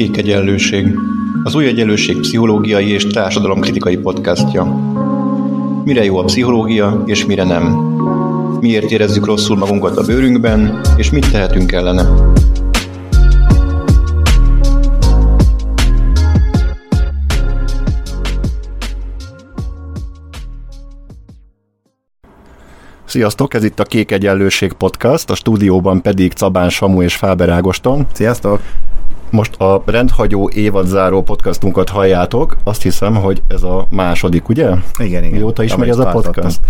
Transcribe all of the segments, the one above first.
Kék Egyenlőség, az új egyenlőség pszichológiai és társadalomkritikai podcastja. Mire jó a pszichológia, és mire nem? Miért érezzük rosszul magunkat a bőrünkben, és mit tehetünk ellene? Sziasztok, ez itt a Kék Egyenlőség Podcast, a stúdióban pedig Cabán Samu és Fáber Ágoston. Sziasztok! Most a rendhagyó évadzáró podcastunkat halljátok, azt hiszem, hogy ez a második, ugye? Igen, igen. Mióta ismeri ez a podcast?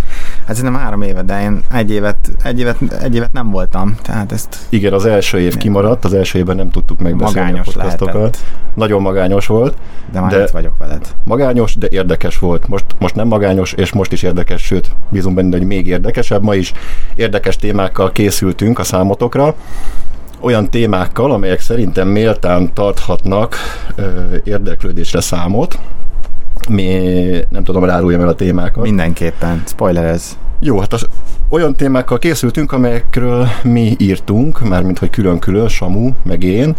Hát szerintem három éve, de én egy évet, egy évet, egy évet nem voltam, tehát ezt... Igen, az első év kimaradt, az első évben nem tudtuk megbeszélni magányos a podcastokat. Lehetett. Nagyon magányos volt. De már de itt vagyok veled. Magányos, de érdekes volt. Most, most nem magányos, és most is érdekes, sőt, bízunk benne, hogy még érdekesebb. Ma is érdekes témákkal készültünk a számotokra olyan témákkal, amelyek szerintem méltán tarthatnak ö, érdeklődésre számot. Mi nem tudom, ráruljam el a témákat. Mindenképpen, spoiler ez. Jó, hát az, olyan témákkal készültünk, amelyekről mi írtunk, mármint hogy külön-külön, Samu, meg én.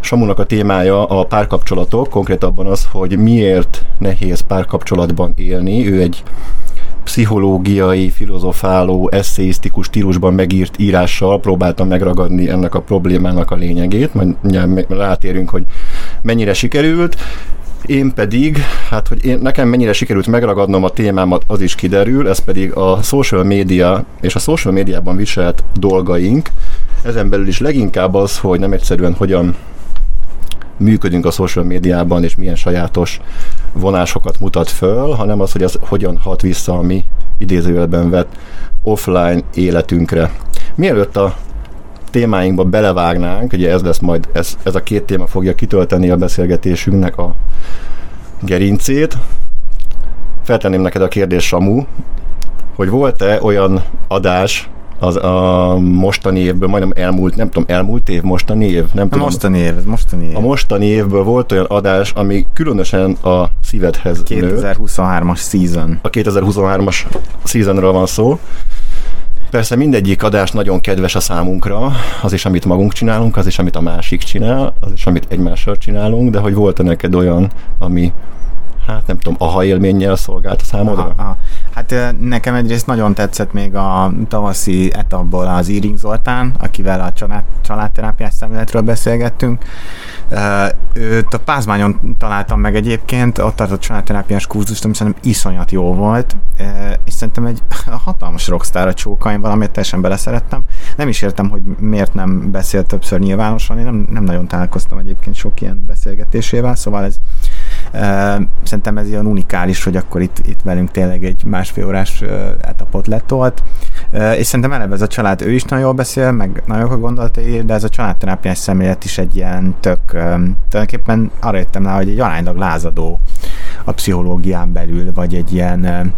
Samunak a témája a párkapcsolatok, konkrétabban az, hogy miért nehéz párkapcsolatban élni. Ő egy pszichológiai, filozofáló, eszéisztikus stílusban megírt írással próbáltam megragadni ennek a problémának a lényegét, majd rátérünk, hogy mennyire sikerült. Én pedig, hát hogy én, nekem mennyire sikerült megragadnom a témámat, az is kiderül, ez pedig a social media és a social médiában viselt dolgaink. Ezen belül is leginkább az, hogy nem egyszerűen hogyan működünk a social médiában, és milyen sajátos vonásokat mutat föl, hanem az, hogy az hogyan hat vissza a mi idézőjelben vett offline életünkre. Mielőtt a témáinkba belevágnánk, ugye ez lesz majd, ez, ez a két téma fogja kitölteni a beszélgetésünknek a gerincét. Feltenném neked a kérdés, Samu, hogy volt-e olyan adás, az a mostani évből, majdnem elmúlt, nem tudom, elmúlt év, mostani év? Nem a tudom. mostani év, ez mostani év. A mostani évből volt olyan adás, ami különösen a szívedhez 2023-as season. A 2023-as seasonról van szó. Persze mindegyik adás nagyon kedves a számunkra, az is, amit magunk csinálunk, az is, amit a másik csinál, az is, amit egymással csinálunk, de hogy volt-e neked olyan, ami hát nem tudom, aha élménnyel szolgált a számodra? Aha, aha. Hát nekem egyrészt nagyon tetszett még a tavaszi etapból az Íring Zoltán, akivel a család, családterápiás szemléletről beszélgettünk. Őt a Pázmányon találtam meg egyébként, ott tartott családterápiás kurzust, ami szerintem iszonyat jó volt, és szerintem egy hatalmas rockstar a csóka, valamit teljesen beleszerettem. Nem is értem, hogy miért nem beszélt többször nyilvánosan, én nem, nem nagyon találkoztam egyébként sok ilyen beszélgetésével, szóval ez szerintem ez ilyen unikális, hogy akkor itt, itt velünk tényleg egy másfél órás etapot letolt, és szerintem eleve ez a család, ő is nagyon jól beszél, meg nagyon jó gondolatai, de ez a családterápiás szemlélet is egy ilyen tök, tulajdonképpen arra jöttem rá, hogy egy aránylag lázadó a pszichológián belül, vagy egy ilyen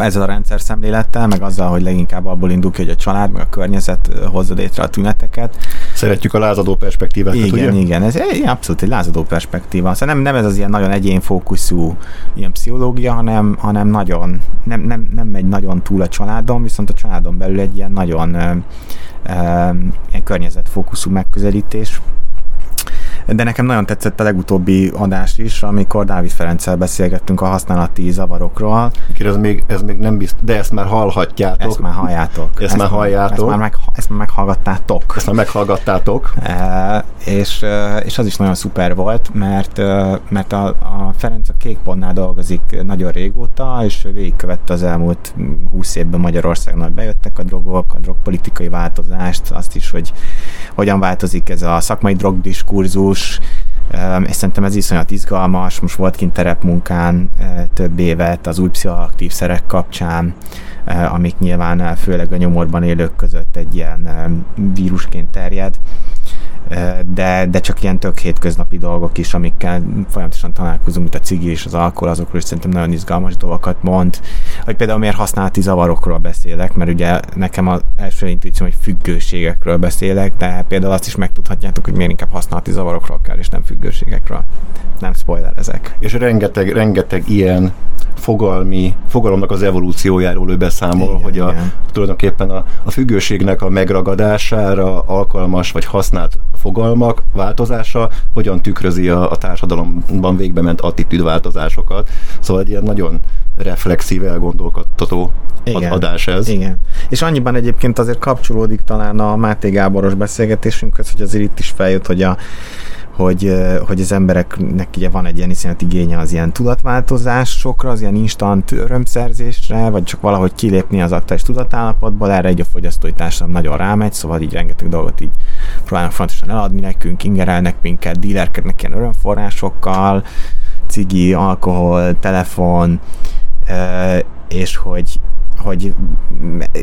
ezzel a rendszer szemlélettel, meg azzal, hogy leginkább abból indul ki, hogy a család, meg a környezet hozza létre a tüneteket. Szeretjük a lázadó perspektívát. Igen, ugye? igen, ez egy, abszolút egy lázadó perspektíva. Szóval nem, nem ez az ilyen nagyon egyén fókuszú ilyen pszichológia, hanem, hanem nagyon, nem, nem, nem megy nagyon túl a családon, viszont a családon belül egy ilyen nagyon ö, ö, ilyen környezetfókuszú megközelítés de nekem nagyon tetszett a legutóbbi adás is, amikor Dávid Ferenccel beszélgettünk a használati zavarokról. Ez még, ez még nem bizt, de ezt már hallhatjátok. Ezt már halljátok. Ezt, ezt már halljátok. Ezt már, meg, ezt már meghallgattátok. Ezt már meghallgattátok. E, és, e, és az is nagyon szuper volt, mert, e, mert a, a Ferenc a Kékpontnál dolgozik nagyon régóta, és végigkövette az elmúlt 20 évben Magyarországon, hogy bejöttek a drogok, a drogpolitikai változást, azt is, hogy hogyan változik ez a szakmai drogdiskurzus, stílus, és szerintem ez iszonyat izgalmas, most volt kint terepmunkán több évet az új pszichoaktív szerek kapcsán, amik nyilván főleg a nyomorban élők között egy ilyen vírusként terjed, de, de csak ilyen tök hétköznapi dolgok is, amikkel folyamatosan találkozunk, mint a cigi és az alkohol, azokról is szerintem nagyon izgalmas dolgokat mond. Hogy például miért használati zavarokról beszélek, mert ugye nekem az első intuícióm, hogy függőségekről beszélek, de például azt is megtudhatjátok, hogy miért inkább használati zavarokról kell, és nem függőségekről. Nem spoiler ezek. És rengeteg, rengeteg ilyen fogalmi, fogalomnak az evolúciójáról ő beszámol, igen, hogy a, igen. tulajdonképpen a, a függőségnek a megragadására alkalmas vagy használt fogalmak változása hogyan tükrözi a, a társadalomban végbe ment attitűdváltozásokat. Szóval egy ilyen nagyon reflexív, elgondolkodtató igen, adás ez. Igen. És annyiban egyébként azért kapcsolódik talán a Máté Gáboros beszélgetésünkhöz, hogy azért itt is feljött, hogy a hogy, hogy az embereknek ugye van egy ilyen iszonyat igénye az ilyen tudatváltozásokra, az ilyen instant örömszerzésre, vagy csak valahogy kilépni az aktuális tudatállapotból, erre egy a fogyasztói társadalom nagyon rámegy, szóval így rengeteg dolgot így próbálnak fontosan eladni nekünk, ingerelnek minket, dílerkednek ilyen örömforrásokkal, cigi, alkohol, telefon, és hogy hogy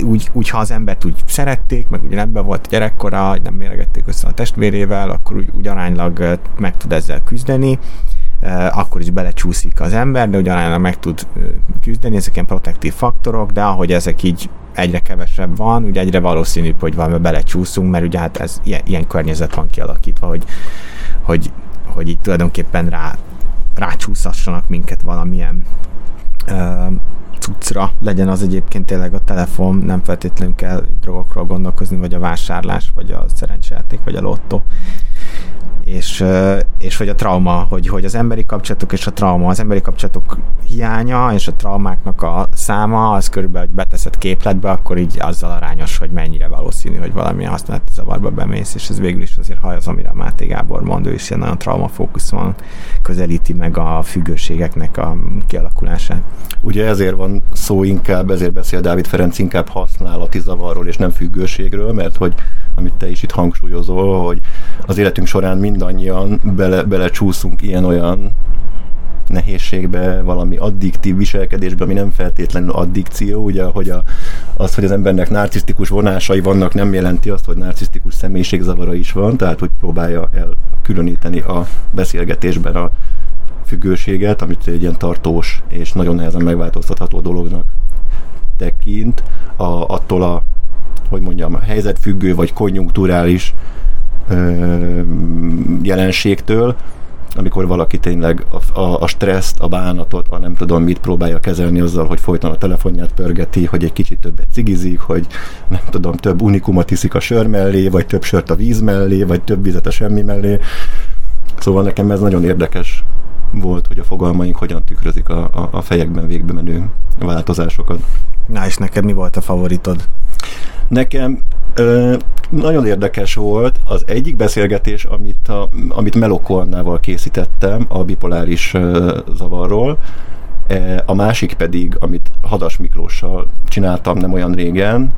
úgy, úgy, ha az embert úgy szerették, meg úgy rendben volt a gyerekkora, hogy nem méregették össze a testvérével, akkor úgy, úgy aránylag meg tud ezzel küzdeni, akkor is belecsúszik az ember, de ugyanaránylag meg tud küzdeni, ezek ilyen protektív faktorok, de ahogy ezek így egyre kevesebb van, ugye egyre valószínűbb, hogy valami belecsúszunk, mert ugye hát ez ilyen, ilyen környezet van kialakítva, hogy, hogy, hogy így tulajdonképpen rá, rácsúszassanak minket valamilyen cuccra, legyen az egyébként tényleg a telefon, nem feltétlenül kell drogokról gondolkozni, vagy a vásárlás, vagy a szerencsejáték, vagy a lottó és, és hogy a trauma, hogy, hogy az emberi kapcsolatok és a trauma, az emberi kapcsolatok hiánya és a traumáknak a száma, az körülbelül, hogy beteszed képletbe, akkor így azzal arányos, hogy mennyire valószínű, hogy valamilyen használati zavarba bemész, és ez végül is azért haj az, amire a Máté Gábor mond, ő is ilyen nagyon traumafókuszon közelíti meg a függőségeknek a kialakulását. Ugye ezért van szó inkább, ezért beszél Dávid Ferenc inkább használati zavarról és nem függőségről, mert hogy amit te is itt hangsúlyozol, hogy az életünk során mindannyian bele, belecsúszunk ilyen-olyan nehézségbe, valami addiktív viselkedésbe, ami nem feltétlenül addikció, ugye, hogy a, az, hogy az embernek narcisztikus vonásai vannak, nem jelenti azt, hogy narcisztikus személyiségzavara is van, tehát hogy próbálja elkülöníteni a beszélgetésben a függőséget, amit egy ilyen tartós és nagyon nehezen megváltoztatható dolognak tekint, a, attól a hogy mondjam, helyzetfüggő vagy konjunkturális jelenségtől, amikor valaki tényleg a, a, a stresszt, a bánatot, a nem tudom mit próbálja kezelni azzal, hogy folyton a telefonját pörgeti, hogy egy kicsit többet cigizik, hogy nem tudom, több unikumot iszik a sör mellé, vagy több sört a víz mellé, vagy több vizet a semmi mellé. Szóval nekem ez nagyon érdekes volt, hogy a fogalmaink hogyan tükrözik a, a, a fejekben végbe menő változásokat. Na és neked mi volt a favoritod? Nekem ö, nagyon érdekes volt az egyik beszélgetés, amit, a, amit Melokornával készítettem a bipoláris ö, zavarról, e, a másik pedig, amit Hadas Miklóssal csináltam nem olyan régen,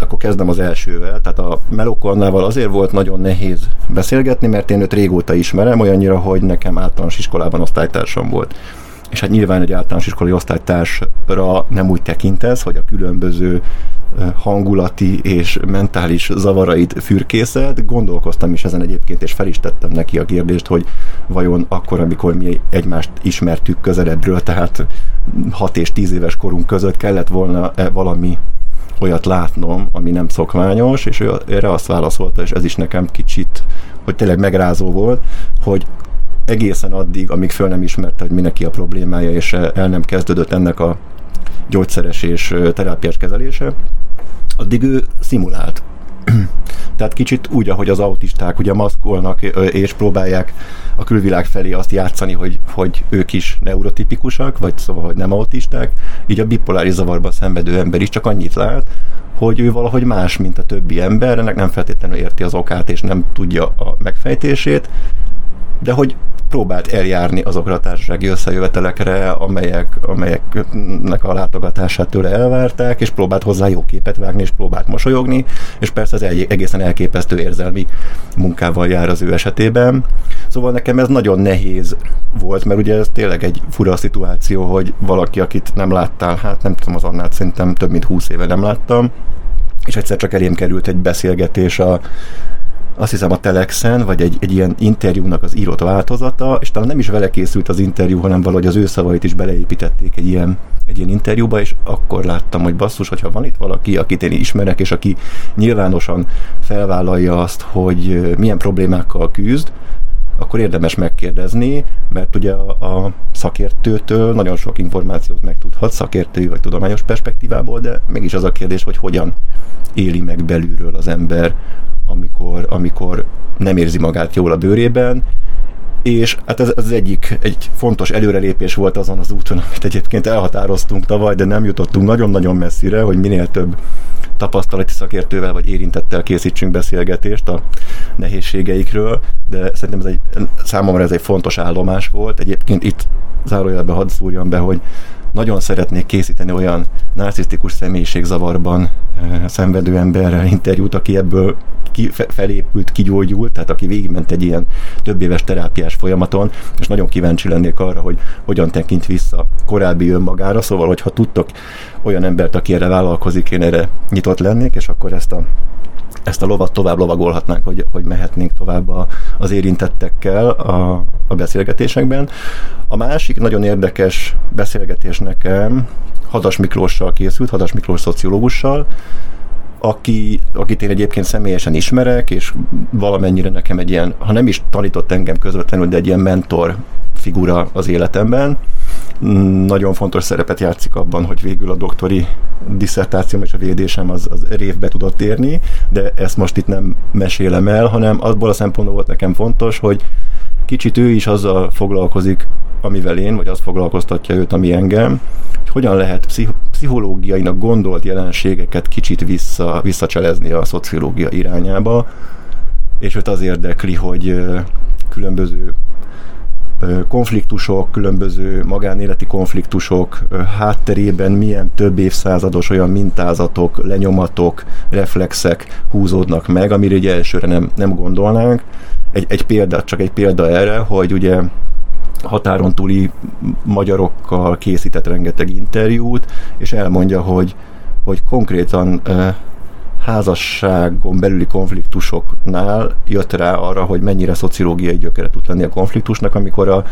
akkor kezdem az elsővel. Tehát a Melokornával azért volt nagyon nehéz beszélgetni, mert én őt régóta ismerem, olyannyira, hogy nekem általános iskolában osztálytársam volt és hát nyilván egy általános iskolai osztálytársra nem úgy tekintesz, hogy a különböző hangulati és mentális zavarait fürkészed. Gondolkoztam is ezen egyébként, és fel is tettem neki a kérdést, hogy vajon akkor, amikor mi egymást ismertük közelebbről, tehát 6 és 10 éves korunk között kellett volna -e valami olyat látnom, ami nem szokványos, és ő erre azt válaszolta, és ez is nekem kicsit, hogy tényleg megrázó volt, hogy egészen addig, amíg föl nem ismerte, hogy mindenki a problémája, és el nem kezdődött ennek a gyógyszeres és terápiás kezelése, addig ő szimulált. Tehát kicsit úgy, ahogy az autisták ugye maszkolnak és próbálják a külvilág felé azt játszani, hogy, hogy ők is neurotipikusak, vagy szóval, hogy nem autisták, így a bipoláris zavarba szenvedő ember is csak annyit lát, hogy ő valahogy más, mint a többi ember, ennek nem feltétlenül érti az okát, és nem tudja a megfejtését, de hogy próbált eljárni azokra a társasági összejövetelekre, amelyek, amelyeknek a látogatását tőle elvárták, és próbált hozzá jó képet vágni, és próbált mosolyogni, és persze ez egészen elképesztő érzelmi munkával jár az ő esetében. Szóval nekem ez nagyon nehéz volt, mert ugye ez tényleg egy fura szituáció, hogy valaki, akit nem láttál, hát nem tudom, az annál szerintem több mint húsz éve nem láttam, és egyszer csak elém került egy beszélgetés a azt hiszem a Telexen, vagy egy, egy ilyen interjúnak az írott változata, és talán nem is vele készült az interjú, hanem valahogy az ő szavait is beleépítették egy ilyen, egy ilyen interjúba, és akkor láttam, hogy basszus, hogyha van itt valaki, akit én ismerek, és aki nyilvánosan felvállalja azt, hogy milyen problémákkal küzd, akkor érdemes megkérdezni, mert ugye a, a szakértőtől nagyon sok információt megtudhat, szakértői vagy tudományos perspektívából, de mégis az a kérdés, hogy hogyan éli meg belülről az ember amikor, amikor nem érzi magát jól a bőrében, és hát ez az egyik egy fontos előrelépés volt azon az úton, amit egyébként elhatároztunk tavaly, de nem jutottunk nagyon-nagyon messzire, hogy minél több tapasztalati szakértővel vagy érintettel készítsünk beszélgetést a nehézségeikről, de szerintem ez egy, számomra ez egy fontos állomás volt. Egyébként itt zárójelben hadd szúrjam be, hogy nagyon szeretnék készíteni olyan narcisztikus személyiségzavarban e, szenvedő emberrel interjút, aki ebből ki, felépült, kigyógyult, tehát aki végigment egy ilyen több éves terápiás folyamaton, és nagyon kíváncsi lennék arra, hogy hogyan tekint vissza korábbi önmagára, szóval, hogyha tudtok olyan embert, aki erre vállalkozik, én erre nyitott lennék, és akkor ezt a ezt a lovat tovább lovagolhatnánk, hogy, hogy mehetnénk tovább a, az érintettekkel a, a beszélgetésekben. A másik nagyon érdekes beszélgetés nekem Hadas Miklóssal készült, Hadas Miklós szociológussal, aki, akit én egyébként személyesen ismerek, és valamennyire nekem egy ilyen, ha nem is tanított engem közvetlenül, de egy ilyen mentor figura az életemben. Nagyon fontos szerepet játszik abban, hogy végül a doktori diszertációm és a védésem az, az révbe tudott érni, de ezt most itt nem mesélem el, hanem abból a szempontból volt nekem fontos, hogy kicsit ő is azzal foglalkozik, amivel én, vagy az foglalkoztatja őt, ami engem, hogy hogyan lehet pszich- pszichológiainak gondolt jelenségeket kicsit vissza, visszacselezni a szociológia irányába, és őt az érdekli, hogy különböző konfliktusok, különböző magánéleti konfliktusok hátterében milyen több évszázados olyan mintázatok, lenyomatok, reflexek húzódnak meg, amire ugye elsőre nem, nem gondolnánk. Egy, egy példa, csak egy példa erre, hogy ugye határon túli magyarokkal készített rengeteg interjút, és elmondja, hogy, hogy konkrétan házasságon belüli konfliktusoknál jött rá arra, hogy mennyire szociológiai gyökere tud lenni a konfliktusnak, amikor a,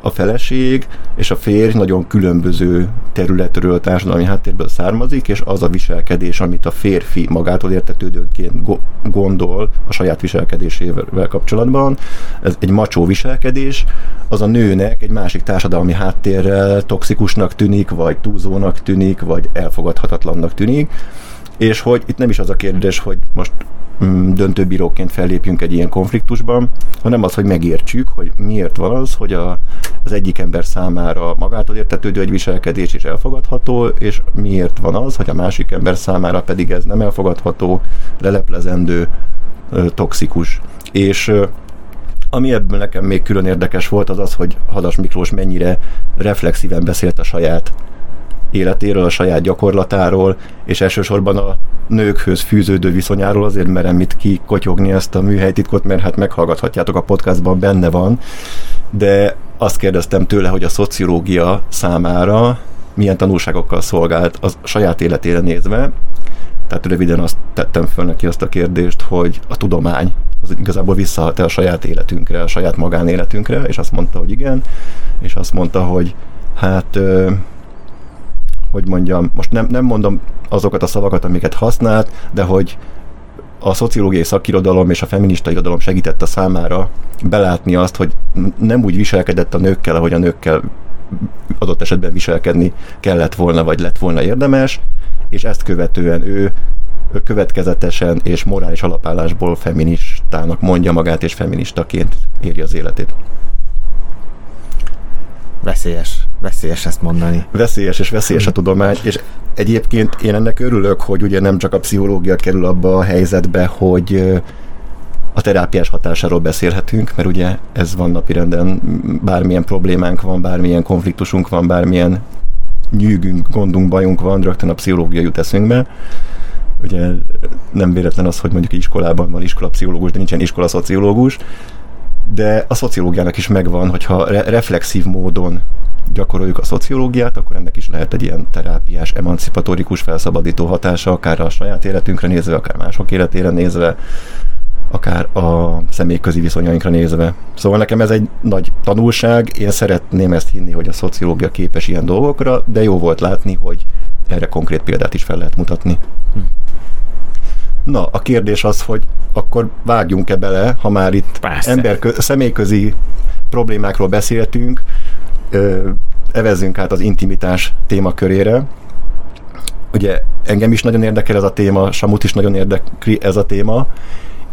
a feleség és a férj nagyon különböző területről, társadalmi háttérből származik, és az a viselkedés, amit a férfi magától értetődőnként go- gondol a saját viselkedésével kapcsolatban, ez egy macsó viselkedés, az a nőnek egy másik társadalmi háttérrel toxikusnak tűnik, vagy túlzónak tűnik, vagy elfogadhatatlannak tűnik, és hogy itt nem is az a kérdés, hogy most mm, döntőbíróként fellépjünk egy ilyen konfliktusban, hanem az, hogy megértsük, hogy miért van az, hogy a, az egyik ember számára magától értetődő egy viselkedés is elfogadható, és miért van az, hogy a másik ember számára pedig ez nem elfogadható, leleplezendő, toxikus. És ami ebből nekem még külön érdekes volt, az az, hogy Hadas Miklós mennyire reflexíven beszélt a saját életéről, a saját gyakorlatáról, és elsősorban a nőkhöz fűződő viszonyáról, azért merem itt kikotyogni ezt a műhelytitkot, mert hát meghallgathatjátok a podcastban, benne van, de azt kérdeztem tőle, hogy a szociológia számára milyen tanulságokkal szolgált a saját életére nézve, tehát röviden azt tettem föl neki azt a kérdést, hogy a tudomány az igazából visszahat a saját életünkre, a saját magánéletünkre, és azt mondta, hogy igen, és azt mondta, hogy hát hogy mondjam, most nem, nem mondom azokat a szavakat, amiket használt, de hogy a szociológiai szakirodalom és a feminista irodalom segítette számára belátni azt, hogy nem úgy viselkedett a nőkkel, ahogy a nőkkel adott esetben viselkedni kellett volna, vagy lett volna érdemes, és ezt követően ő következetesen és morális alapállásból feministának mondja magát, és feministaként éri az életét. Veszélyes, veszélyes ezt mondani. Veszélyes és veszélyes a tudomány, és egyébként én ennek örülök, hogy ugye nem csak a pszichológia kerül abba a helyzetbe, hogy a terápiás hatásáról beszélhetünk, mert ugye ez van napirenden, bármilyen problémánk van, bármilyen konfliktusunk van, bármilyen nyűgünk, gondunk, bajunk van, rögtön a pszichológia jut eszünkbe. Ugye nem véletlen az, hogy mondjuk iskolában van iskolapszichológus, de nincsen iskola szociológus, de a szociológiának is megvan, hogyha re- reflexív módon gyakoroljuk a szociológiát, akkor ennek is lehet egy ilyen terápiás, emancipatorikus, felszabadító hatása, akár a saját életünkre nézve, akár mások életére nézve, akár a személyközi viszonyainkra nézve. Szóval nekem ez egy nagy tanulság, én szeretném ezt hinni, hogy a szociológia képes ilyen dolgokra, de jó volt látni, hogy erre konkrét példát is fel lehet mutatni. Hm. Na, a kérdés az, hogy akkor vágjunk-e bele, ha már itt ember, személyközi problémákról beszéltünk, ö, evezzünk át az intimitás témakörére. Ugye engem is nagyon érdekel ez a téma, Samut is nagyon érdekli ez a téma,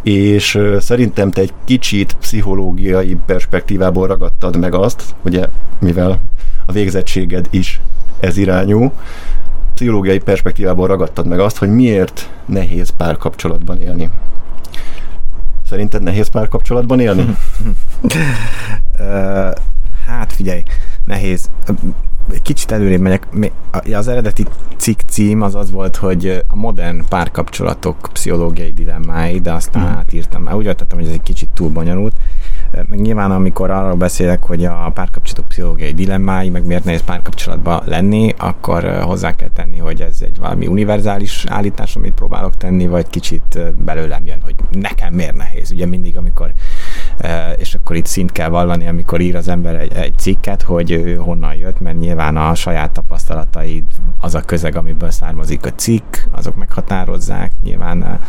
és szerintem te egy kicsit pszichológiai perspektívából ragadtad meg azt, ugye, mivel a végzettséged is ez irányú, pszichológiai perspektívából ragadtad meg azt, hogy miért nehéz párkapcsolatban élni. Szerinted nehéz párkapcsolatban élni? hát figyelj, nehéz kicsit előrébb megyek. Az eredeti cikk cím az az volt, hogy a modern párkapcsolatok pszichológiai dilemmái, de aztán mm. átírtam. Úgy vettem, hogy ez egy kicsit túl bonyolult. Meg nyilván, amikor arról beszélek, hogy a párkapcsolatok pszichológiai dilemmái, meg miért nehéz párkapcsolatban lenni, akkor hozzá kell tenni, hogy ez egy valami univerzális állítás, amit próbálok tenni, vagy kicsit belőlem jön, hogy nekem miért nehéz. Ugye mindig, amikor és akkor itt szint kell vallani, amikor ír az ember egy, egy cikket, hogy ő honnan jött, mert nyilván a saját tapasztalataid, az a közeg, amiből származik a cikk, azok meghatározzák, nyilván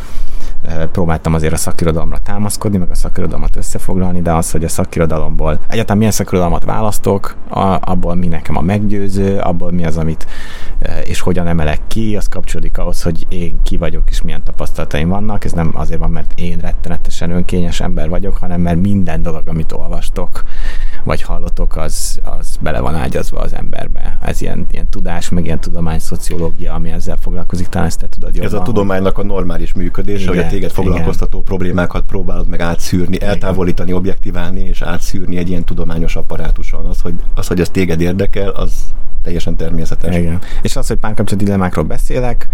próbáltam azért a szakirodalomra támaszkodni, meg a szakirodalmat összefoglalni, de az, hogy a szakirodalomból egyáltalán milyen szakirodalmat választok, abból mi nekem a meggyőző, abból mi az, amit és hogyan emelek ki, az kapcsolódik ahhoz, hogy én ki vagyok és milyen tapasztalataim vannak. Ez nem azért van, mert én rettenetesen önkényes ember vagyok, hanem mert minden dolog, amit olvastok, vagy hallotok, az, az bele van ágyazva az emberbe. Ez ilyen, ilyen tudás, meg ilyen tudomány, szociológia, ami ezzel foglalkozik, talán ezt te tudod jobban. Ez a tudománynak a normális működése, hogy a téged foglalkoztató igen. problémákat próbálod meg átszűrni, igen. eltávolítani, objektiválni, és átszűrni egy ilyen tudományos apparátuson. Az, hogy az, hogy ez téged érdekel, az teljesen természetes. Igen. És az, hogy párkapcsolati dilemmákról beszélek,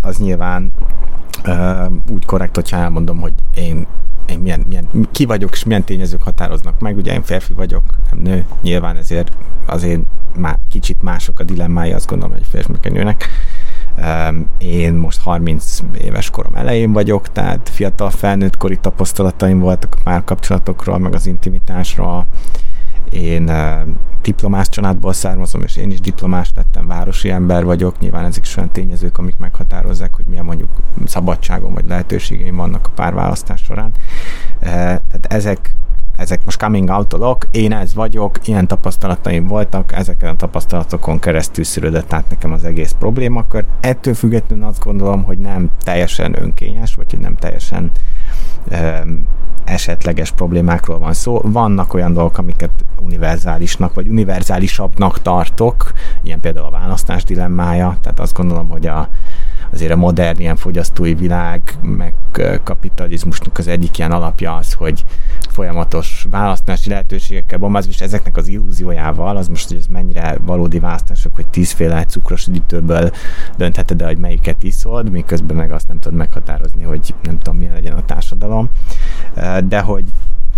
az nyilván úgy korrekt, hogyha elmondom, hogy én én milyen, milyen, ki vagyok, és milyen tényezők határoznak meg. Ugye én férfi vagyok, nem nő, nyilván ezért azért má, kicsit mások a dilemmái, azt gondolom, hogy férfi meg nőnek. Én most 30 éves korom elején vagyok, tehát fiatal felnőttkori tapasztalataim voltak már kapcsolatokról, meg az intimitásról. Én diplomás családból származom, és én is diplomás lettem, városi ember vagyok. Nyilván ezek is olyan tényezők, amik meghatározzák, hogy milyen mondjuk szabadságom vagy lehetőségeim vannak a párválasztás során. Eh, tehát ezek ezek most coming out én ez vagyok, ilyen tapasztalataim voltak, ezeken a tapasztalatokon keresztül szülődött át nekem az egész problémakör. Ettől függetlenül azt gondolom, hogy nem teljesen önkényes, vagy hogy nem teljesen um, esetleges problémákról van szó. Vannak olyan dolgok, amiket univerzálisnak vagy univerzálisabbnak tartok, ilyen például a választás dilemmája, tehát azt gondolom, hogy a, azért a modern ilyen fogyasztói világ, meg kapitalizmusnak az egyik ilyen alapja az, hogy folyamatos választási lehetőségekkel bombázva, és ezeknek az illúziójával, az most, hogy ez mennyire valódi választások, hogy tízféle cukros üdítőből döntheted el, hogy melyiket iszod, miközben meg azt nem tudod meghatározni, hogy nem tudom, milyen legyen a társadalom. De hogy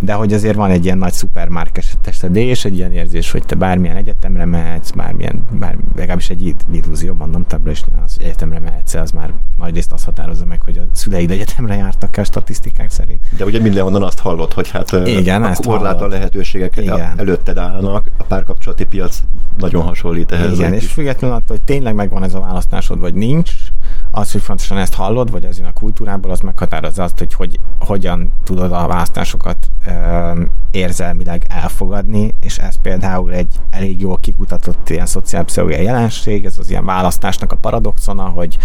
de hogy azért van egy ilyen nagy szupermarketesedés, egy ilyen érzés, hogy te bármilyen egyetemre mehetsz, bármilyen, bár, legalábbis egy illúzió, mondom, többre is az, hogy egyetemre mehetsz, az már nagy részt azt határozza meg, hogy a szüleid egyetemre jártak el statisztikák szerint. De ugye mindenhonnan azt hallod, hogy hát Igen, a korlátlan lehetőségek Igen. előtted állnak, a párkapcsolati piac nagyon hasonlít ehhez. Igen, és függetlenül attól, hogy tényleg megvan ez a választásod, vagy nincs, az, hogy fontosan ezt hallod, vagy az a kultúrából, az meghatározza azt, hogy, hogy hogyan tudod a választásokat érzelmileg elfogadni, és ez például egy elég jól kikutatott ilyen szociálpszichológiai jelenség, ez az ilyen választásnak a paradoxona, hogy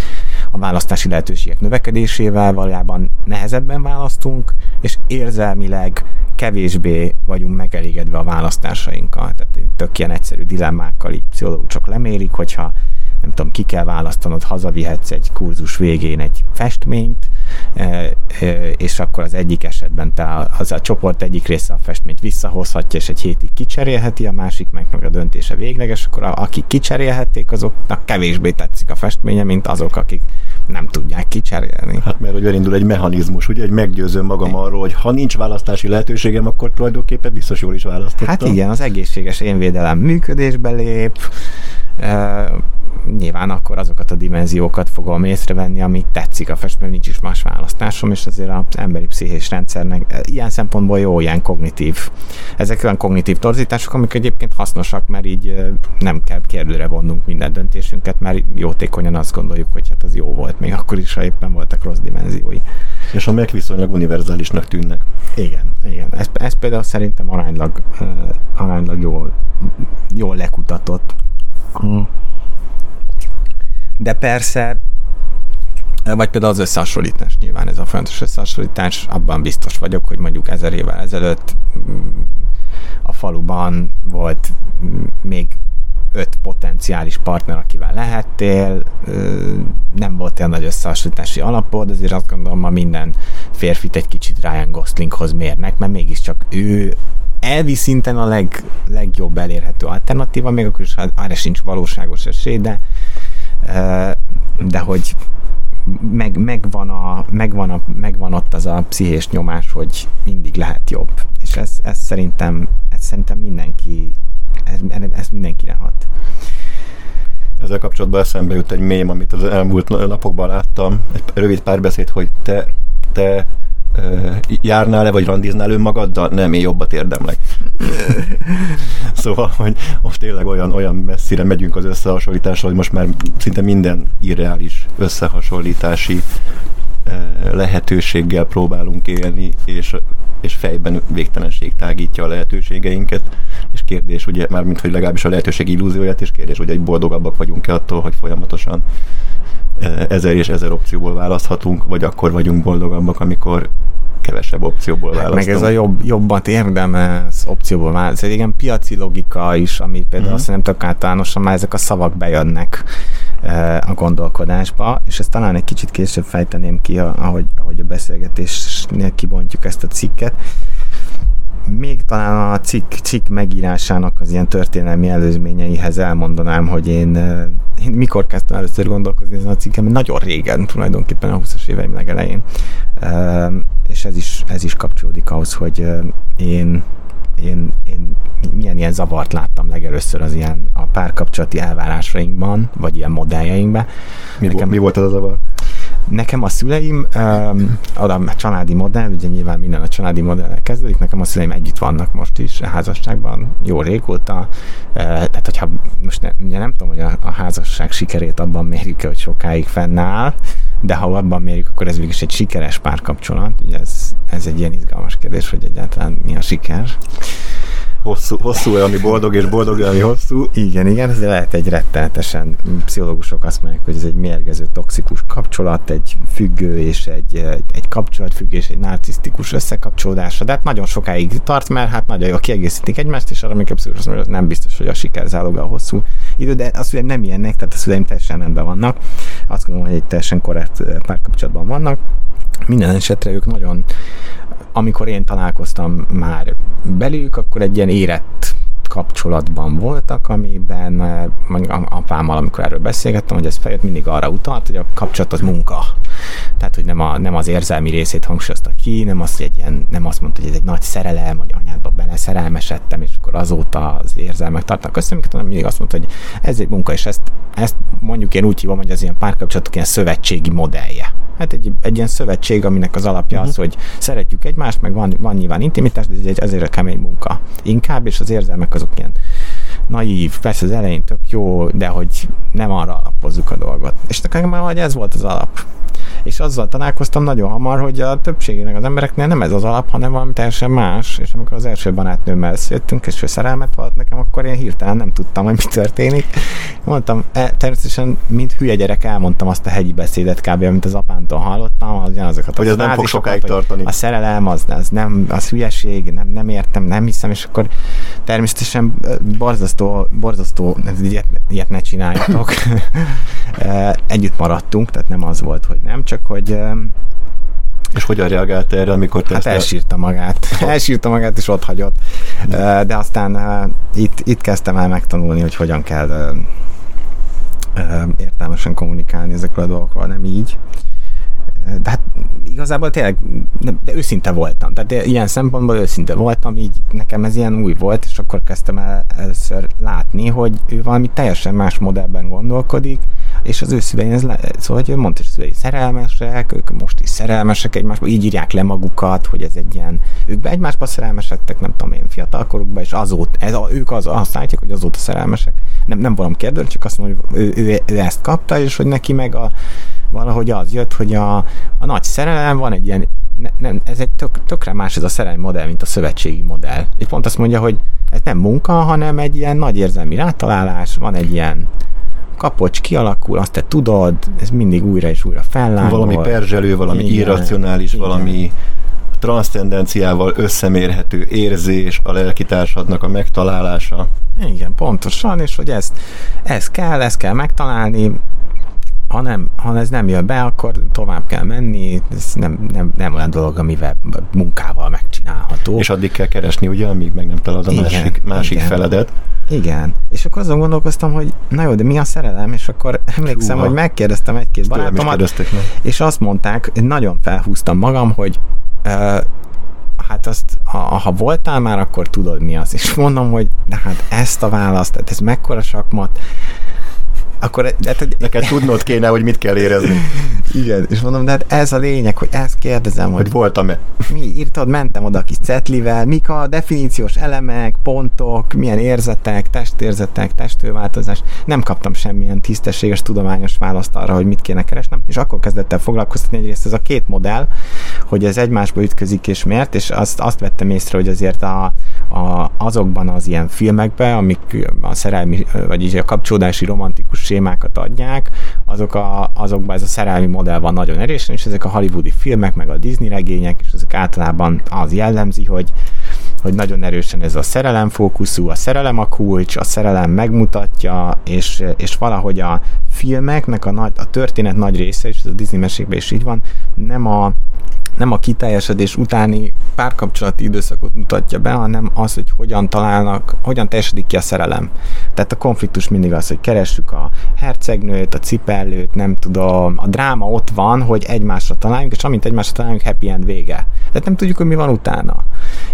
a választási lehetőségek növekedésével valójában nehezebben választunk, és érzelmileg kevésbé vagyunk megelégedve a választásainkkal. Tehát tök ilyen egyszerű dilemmákkal így pszichológusok lemérik, hogyha nem tudom, ki kell választanod, hazavihetsz egy kurzus végén egy festményt, és akkor az egyik esetben te az a csoport egyik része a festményt visszahozhatja, és egy hétig kicserélheti, a másik meg, meg a döntése végleges, akkor akik kicserélhették, azoknak kevésbé tetszik a festménye, mint azok, akik nem tudják kicserélni. Hát mert hogy elindul egy mechanizmus, ugye, egy meggyőzőm magam arról, hogy ha nincs választási lehetőségem, akkor tulajdonképpen biztos jól is választottam. Hát igen, az egészséges énvédelem működésbe lép, nyilván akkor azokat a dimenziókat fogom észrevenni, ami tetszik a festmény, nincs is más választásom, és azért az emberi pszichés rendszernek ilyen szempontból jó, ilyen kognitív. Ezek olyan kognitív torzítások, amik egyébként hasznosak, mert így nem kell kérdőre vonnunk minden döntésünket, mert jótékonyan azt gondoljuk, hogy hát az jó volt, még akkor is, ha éppen voltak rossz dimenziói. És amelyek viszonylag univerzálisnak tűnnek. Igen, igen. Ez, ez például szerintem aránylag, uh, aránylag jól, jól lekutatott. Hmm. De persze Vagy például az összehasonlítás, nyilván ez a fontos összehasonlítás, abban biztos vagyok, hogy mondjuk ezer évvel ezelőtt mm, a faluban volt mm, még öt potenciális partner, akivel lehettél, nem volt olyan nagy összehasonlítási alapod, azért azt gondolom, ma minden férfit egy kicsit Ryan Goslinghoz mérnek, mert mégiscsak ő elvi szinten a leg, legjobb elérhető alternatíva, még akkor is arra sincs valóságos esély, de, de hogy meg, megvan, a, megvan, a, megvan ott az a pszichés nyomás, hogy mindig lehet jobb. És ez, ez szerintem, ez szerintem mindenki, ez, ez mindenkire hat. Ezzel kapcsolatban eszembe jut egy mém, amit az elmúlt napokban láttam, egy rövid párbeszéd, hogy te, te járnál-e, vagy randiznál önmagaddal? Nem, én jobbat érdemlek. szóval, hogy most tényleg olyan, olyan messzire megyünk az összehasonlításra, hogy most már szinte minden irreális összehasonlítási lehetőséggel próbálunk élni, és, és fejben végtelenség tágítja a lehetőségeinket, és kérdés, ugye, mármint, hogy legalábbis a lehetőség illúzióját, és kérdés, hogy egy boldogabbak vagyunk-e attól, hogy folyamatosan ezer és ezer opcióból választhatunk, vagy akkor vagyunk boldogabbak, amikor kevesebb opcióból választunk. Meg ez a jobb, jobbat érdemez opcióból választ. Ez egy igen piaci logika is, ami például uh-huh. azt nem tök általánosan már ezek a szavak bejönnek a gondolkodásba, és ezt talán egy kicsit később fejteném ki, ahogy, ahogy a beszélgetésnél kibontjuk ezt a cikket még talán a cikk, cikk megírásának az ilyen történelmi előzményeihez elmondanám, hogy én, én mikor kezdtem először gondolkozni ezen a cikkem, nagyon régen, tulajdonképpen a 20-as éveim legelején. És ez is, ez is kapcsolódik ahhoz, hogy én én, én milyen ilyen zavart láttam legelőször az ilyen a párkapcsolati elvárásainkban, vagy ilyen modelljeinkben. Mi, Nekem, mi volt az a zavar? Nekem a szüleim, a családi modell, ugye nyilván minden a családi modellel kezdődik, nekem a szüleim együtt vannak most is a házasságban, jó régóta, tehát hogyha most ne, ugye nem tudom, hogy a, a házasság sikerét abban mérjük hogy sokáig fennáll, de ha abban mérjük, akkor ez végig egy sikeres párkapcsolat, ugye ez, ez egy ilyen izgalmas kérdés, hogy egyáltalán mi a siker hosszú, hosszú ami boldog, és boldog ami hosszú. Igen, igen, ez lehet egy rettenetesen, pszichológusok azt mondják, hogy ez egy mérgező, toxikus kapcsolat, egy függő és egy, egy kapcsolatfüggő egy narcisztikus összekapcsolódása, de hát nagyon sokáig tart, mert hát nagyon jól kiegészítik egymást, és arra még pszichológus mondja, hogy nem biztos, hogy a siker záloga a hosszú idő, de a szüleim nem ilyenek, tehát a szüleim teljesen rendben vannak. Azt gondolom, hogy egy teljesen korrekt párkapcsolatban vannak. Minden esetre ők nagyon amikor én találkoztam már belük, akkor egy ilyen érett kapcsolatban voltak, amiben eh, mondjuk apámmal, amikor erről beszélgettem, hogy ez fejött mindig arra utalt, hogy a kapcsolat az munka. Tehát, hogy nem, a, nem az érzelmi részét hangsúlyozta ki, nem azt, hogy egy ilyen, nem azt mondta, hogy ez egy nagy szerelem, hogy anyádba beleszerelmesedtem, és akkor azóta az érzelmek tartnak össze, hanem mindig azt mondta, hogy ez egy munka, és ezt, ezt mondjuk én úgy hívom, hogy az ilyen párkapcsolatok ilyen szövetségi modellje Hát egy, egy ilyen szövetség, aminek az alapja uh-huh. az, mhm. hogy szeretjük egymást, meg van, van nyilván intimitás, de ez egy azért a kemény munka inkább, és az érzelmek azok ilyen naív, persze az elején tök jó, de hogy nem arra alapozzuk a dolgot. És nekem már ez volt az alap és azzal találkoztam nagyon hamar, hogy a többségének az embereknél nem ez az alap, hanem valami teljesen más, és amikor az első barátnőmmel összejöttünk, és ő szerelmet volt nekem, akkor én hirtelen nem tudtam, hogy mi történik. Mondtam, e, természetesen, mint hülye gyerek elmondtam azt a hegyi beszédet kb. amit az apámtól hallottam, az azokat hogy ez nem fog sokáig tartani. A szerelem, az, az nem, az hülyeség, nem, nem értem, nem hiszem, és akkor természetesen borzasztó, borzasztó, ilyet, ilyet ne csináljatok. Együtt maradtunk, tehát nem az volt, hogy nem, csak hogy és hogyan reagált erre, amikor te Hát elsírta magát. elsírta magát, és ott hagyott. De aztán itt, itt kezdtem el megtanulni, hogy hogyan kell értelmesen kommunikálni ezekről a dolgokról, nem így. De hát igazából tényleg de őszinte voltam. Tehát ilyen szempontból őszinte voltam, így nekem ez ilyen új volt, és akkor kezdtem el először látni, hogy ő valami teljesen más modellben gondolkodik, és az ő szüleim, ez le, szóval hogy ő mondta, hogy szülei szerelmesek, ők most is szerelmesek egymásba, így írják le magukat, hogy ez egy ilyen, ők be egymásba szerelmesedtek, nem tudom én, fiatalkorukban, és azóta, ez, a, ők az, azt állítják, hogy azóta szerelmesek. Nem, nem valami kérdő, csak azt mondja, hogy ő, ő, ő, ezt kapta, és hogy neki meg a, valahogy az jött, hogy a, a nagy szerelem van egy ilyen ne, nem, ez egy tök, tökre más ez a szerelmi modell, mint a szövetségi modell. És pont azt mondja, hogy ez nem munka, hanem egy ilyen nagy érzelmi rátalálás, van egy ilyen kapocs kialakul, azt te tudod, ez mindig újra és újra fellángol. Valami perzselő, valami Igen. irracionális, Igen. valami transzcendenciával összemérhető érzés, a lelkitársadnak a megtalálása. Igen, pontosan, és hogy ezt, ez kell, ezt kell megtalálni, ha, nem, ha ez nem jön be, akkor tovább kell menni, ez nem, nem, nem olyan dolog, amivel munkával megcsinálható. És addig kell keresni, ugye, amíg meg nem találod a igen, másik, másik igen. feledet. Igen, és akkor azon gondolkoztam, hogy na jó, de mi a szerelem? És akkor emlékszem, Húha. hogy megkérdeztem egy-két barátomat, és azt mondták, nagyon felhúztam magam, hogy uh, hát azt, ha, ha voltál már, akkor tudod mi az. És mondom, hogy de hát ezt a választ, tehát ez mekkora sakmat, akkor hát, neked tudnod kéne, hogy mit kell érezni. Igen, és mondom, de hát ez a lényeg, hogy ezt kérdezem, hogy, hogy voltam-e. Mi írtad, mentem oda a kis cetlivel, mik a definíciós elemek, pontok, milyen érzetek, testérzetek, testőváltozás. Nem kaptam semmilyen tisztességes tudományos választ arra, hogy mit kéne keresnem, és akkor kezdett el foglalkoztatni egyrészt ez a két modell, hogy ez egymásba ütközik és miért, és azt, azt vettem észre, hogy azért a, a, azokban az ilyen filmekben, amik a szerelmi, vagy a kapcsolódási romantikus sémákat adják, azok a, azokban ez a szerelmi modell van nagyon erősen, és ezek a hollywoodi filmek, meg a Disney regények, és ezek általában az jellemzi, hogy hogy nagyon erősen ez a szerelem fókuszú, a szerelem a kulcs, a szerelem megmutatja, és, és valahogy a filmeknek a, nagy, a történet nagy része, és ez a Disney mesékben is így van, nem a, nem a kiteljesedés utáni párkapcsolati időszakot mutatja be, hanem az, hogy hogyan találnak, hogyan teljesedik ki a szerelem. Tehát a konfliktus mindig az, hogy keressük a hercegnőt, a cipellőt, nem tudom, a dráma ott van, hogy egymásra találjunk, és amint egymásra találjunk, happy end vége. Tehát nem tudjuk, hogy mi van utána.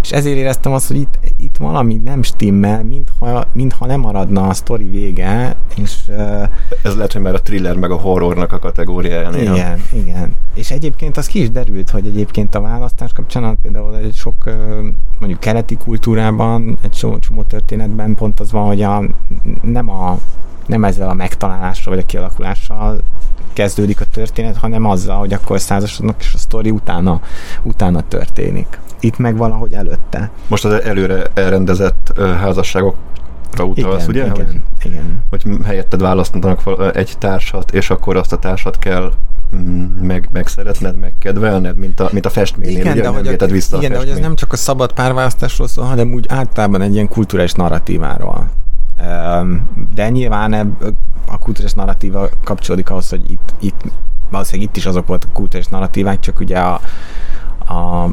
És ezért éreztem azt, hogy itt, itt valami nem stimmel, mintha, mintha nem maradna a sztori vége, és... Uh, Ez lehet, hogy már a thriller meg a horrornak a kategóriája. Igen, igen. És egyébként az ki is derült, hogy egyébként a választás kapcsán például egy sok mondjuk keleti kultúrában, egy csomó, csomó történetben pont az van, hogy a, nem a nem ezzel a megtalálással vagy a kialakulással kezdődik a történet, hanem azzal, hogy akkor százasodnak, és a sztori utána, utána történik. Itt meg valahogy előtte. Most az előre elrendezett házasságok utalsz, ugye? Igen, hogy, igen. hogy helyetted választanak egy társat, és akkor azt a társat kell mm, meg, megszeretned, megkedvelned, mint a, mint a festménynél, igen, ugye, de hogy a, vissza Igen, a de hogy ez nem csak a szabad párválasztásról szól, hanem úgy általában egy ilyen kulturális narratíváról. De nyilván a kulturális narratíva kapcsolódik ahhoz, hogy itt, itt valószínűleg itt is azok voltak a kulturális narratívák, csak ugye a, a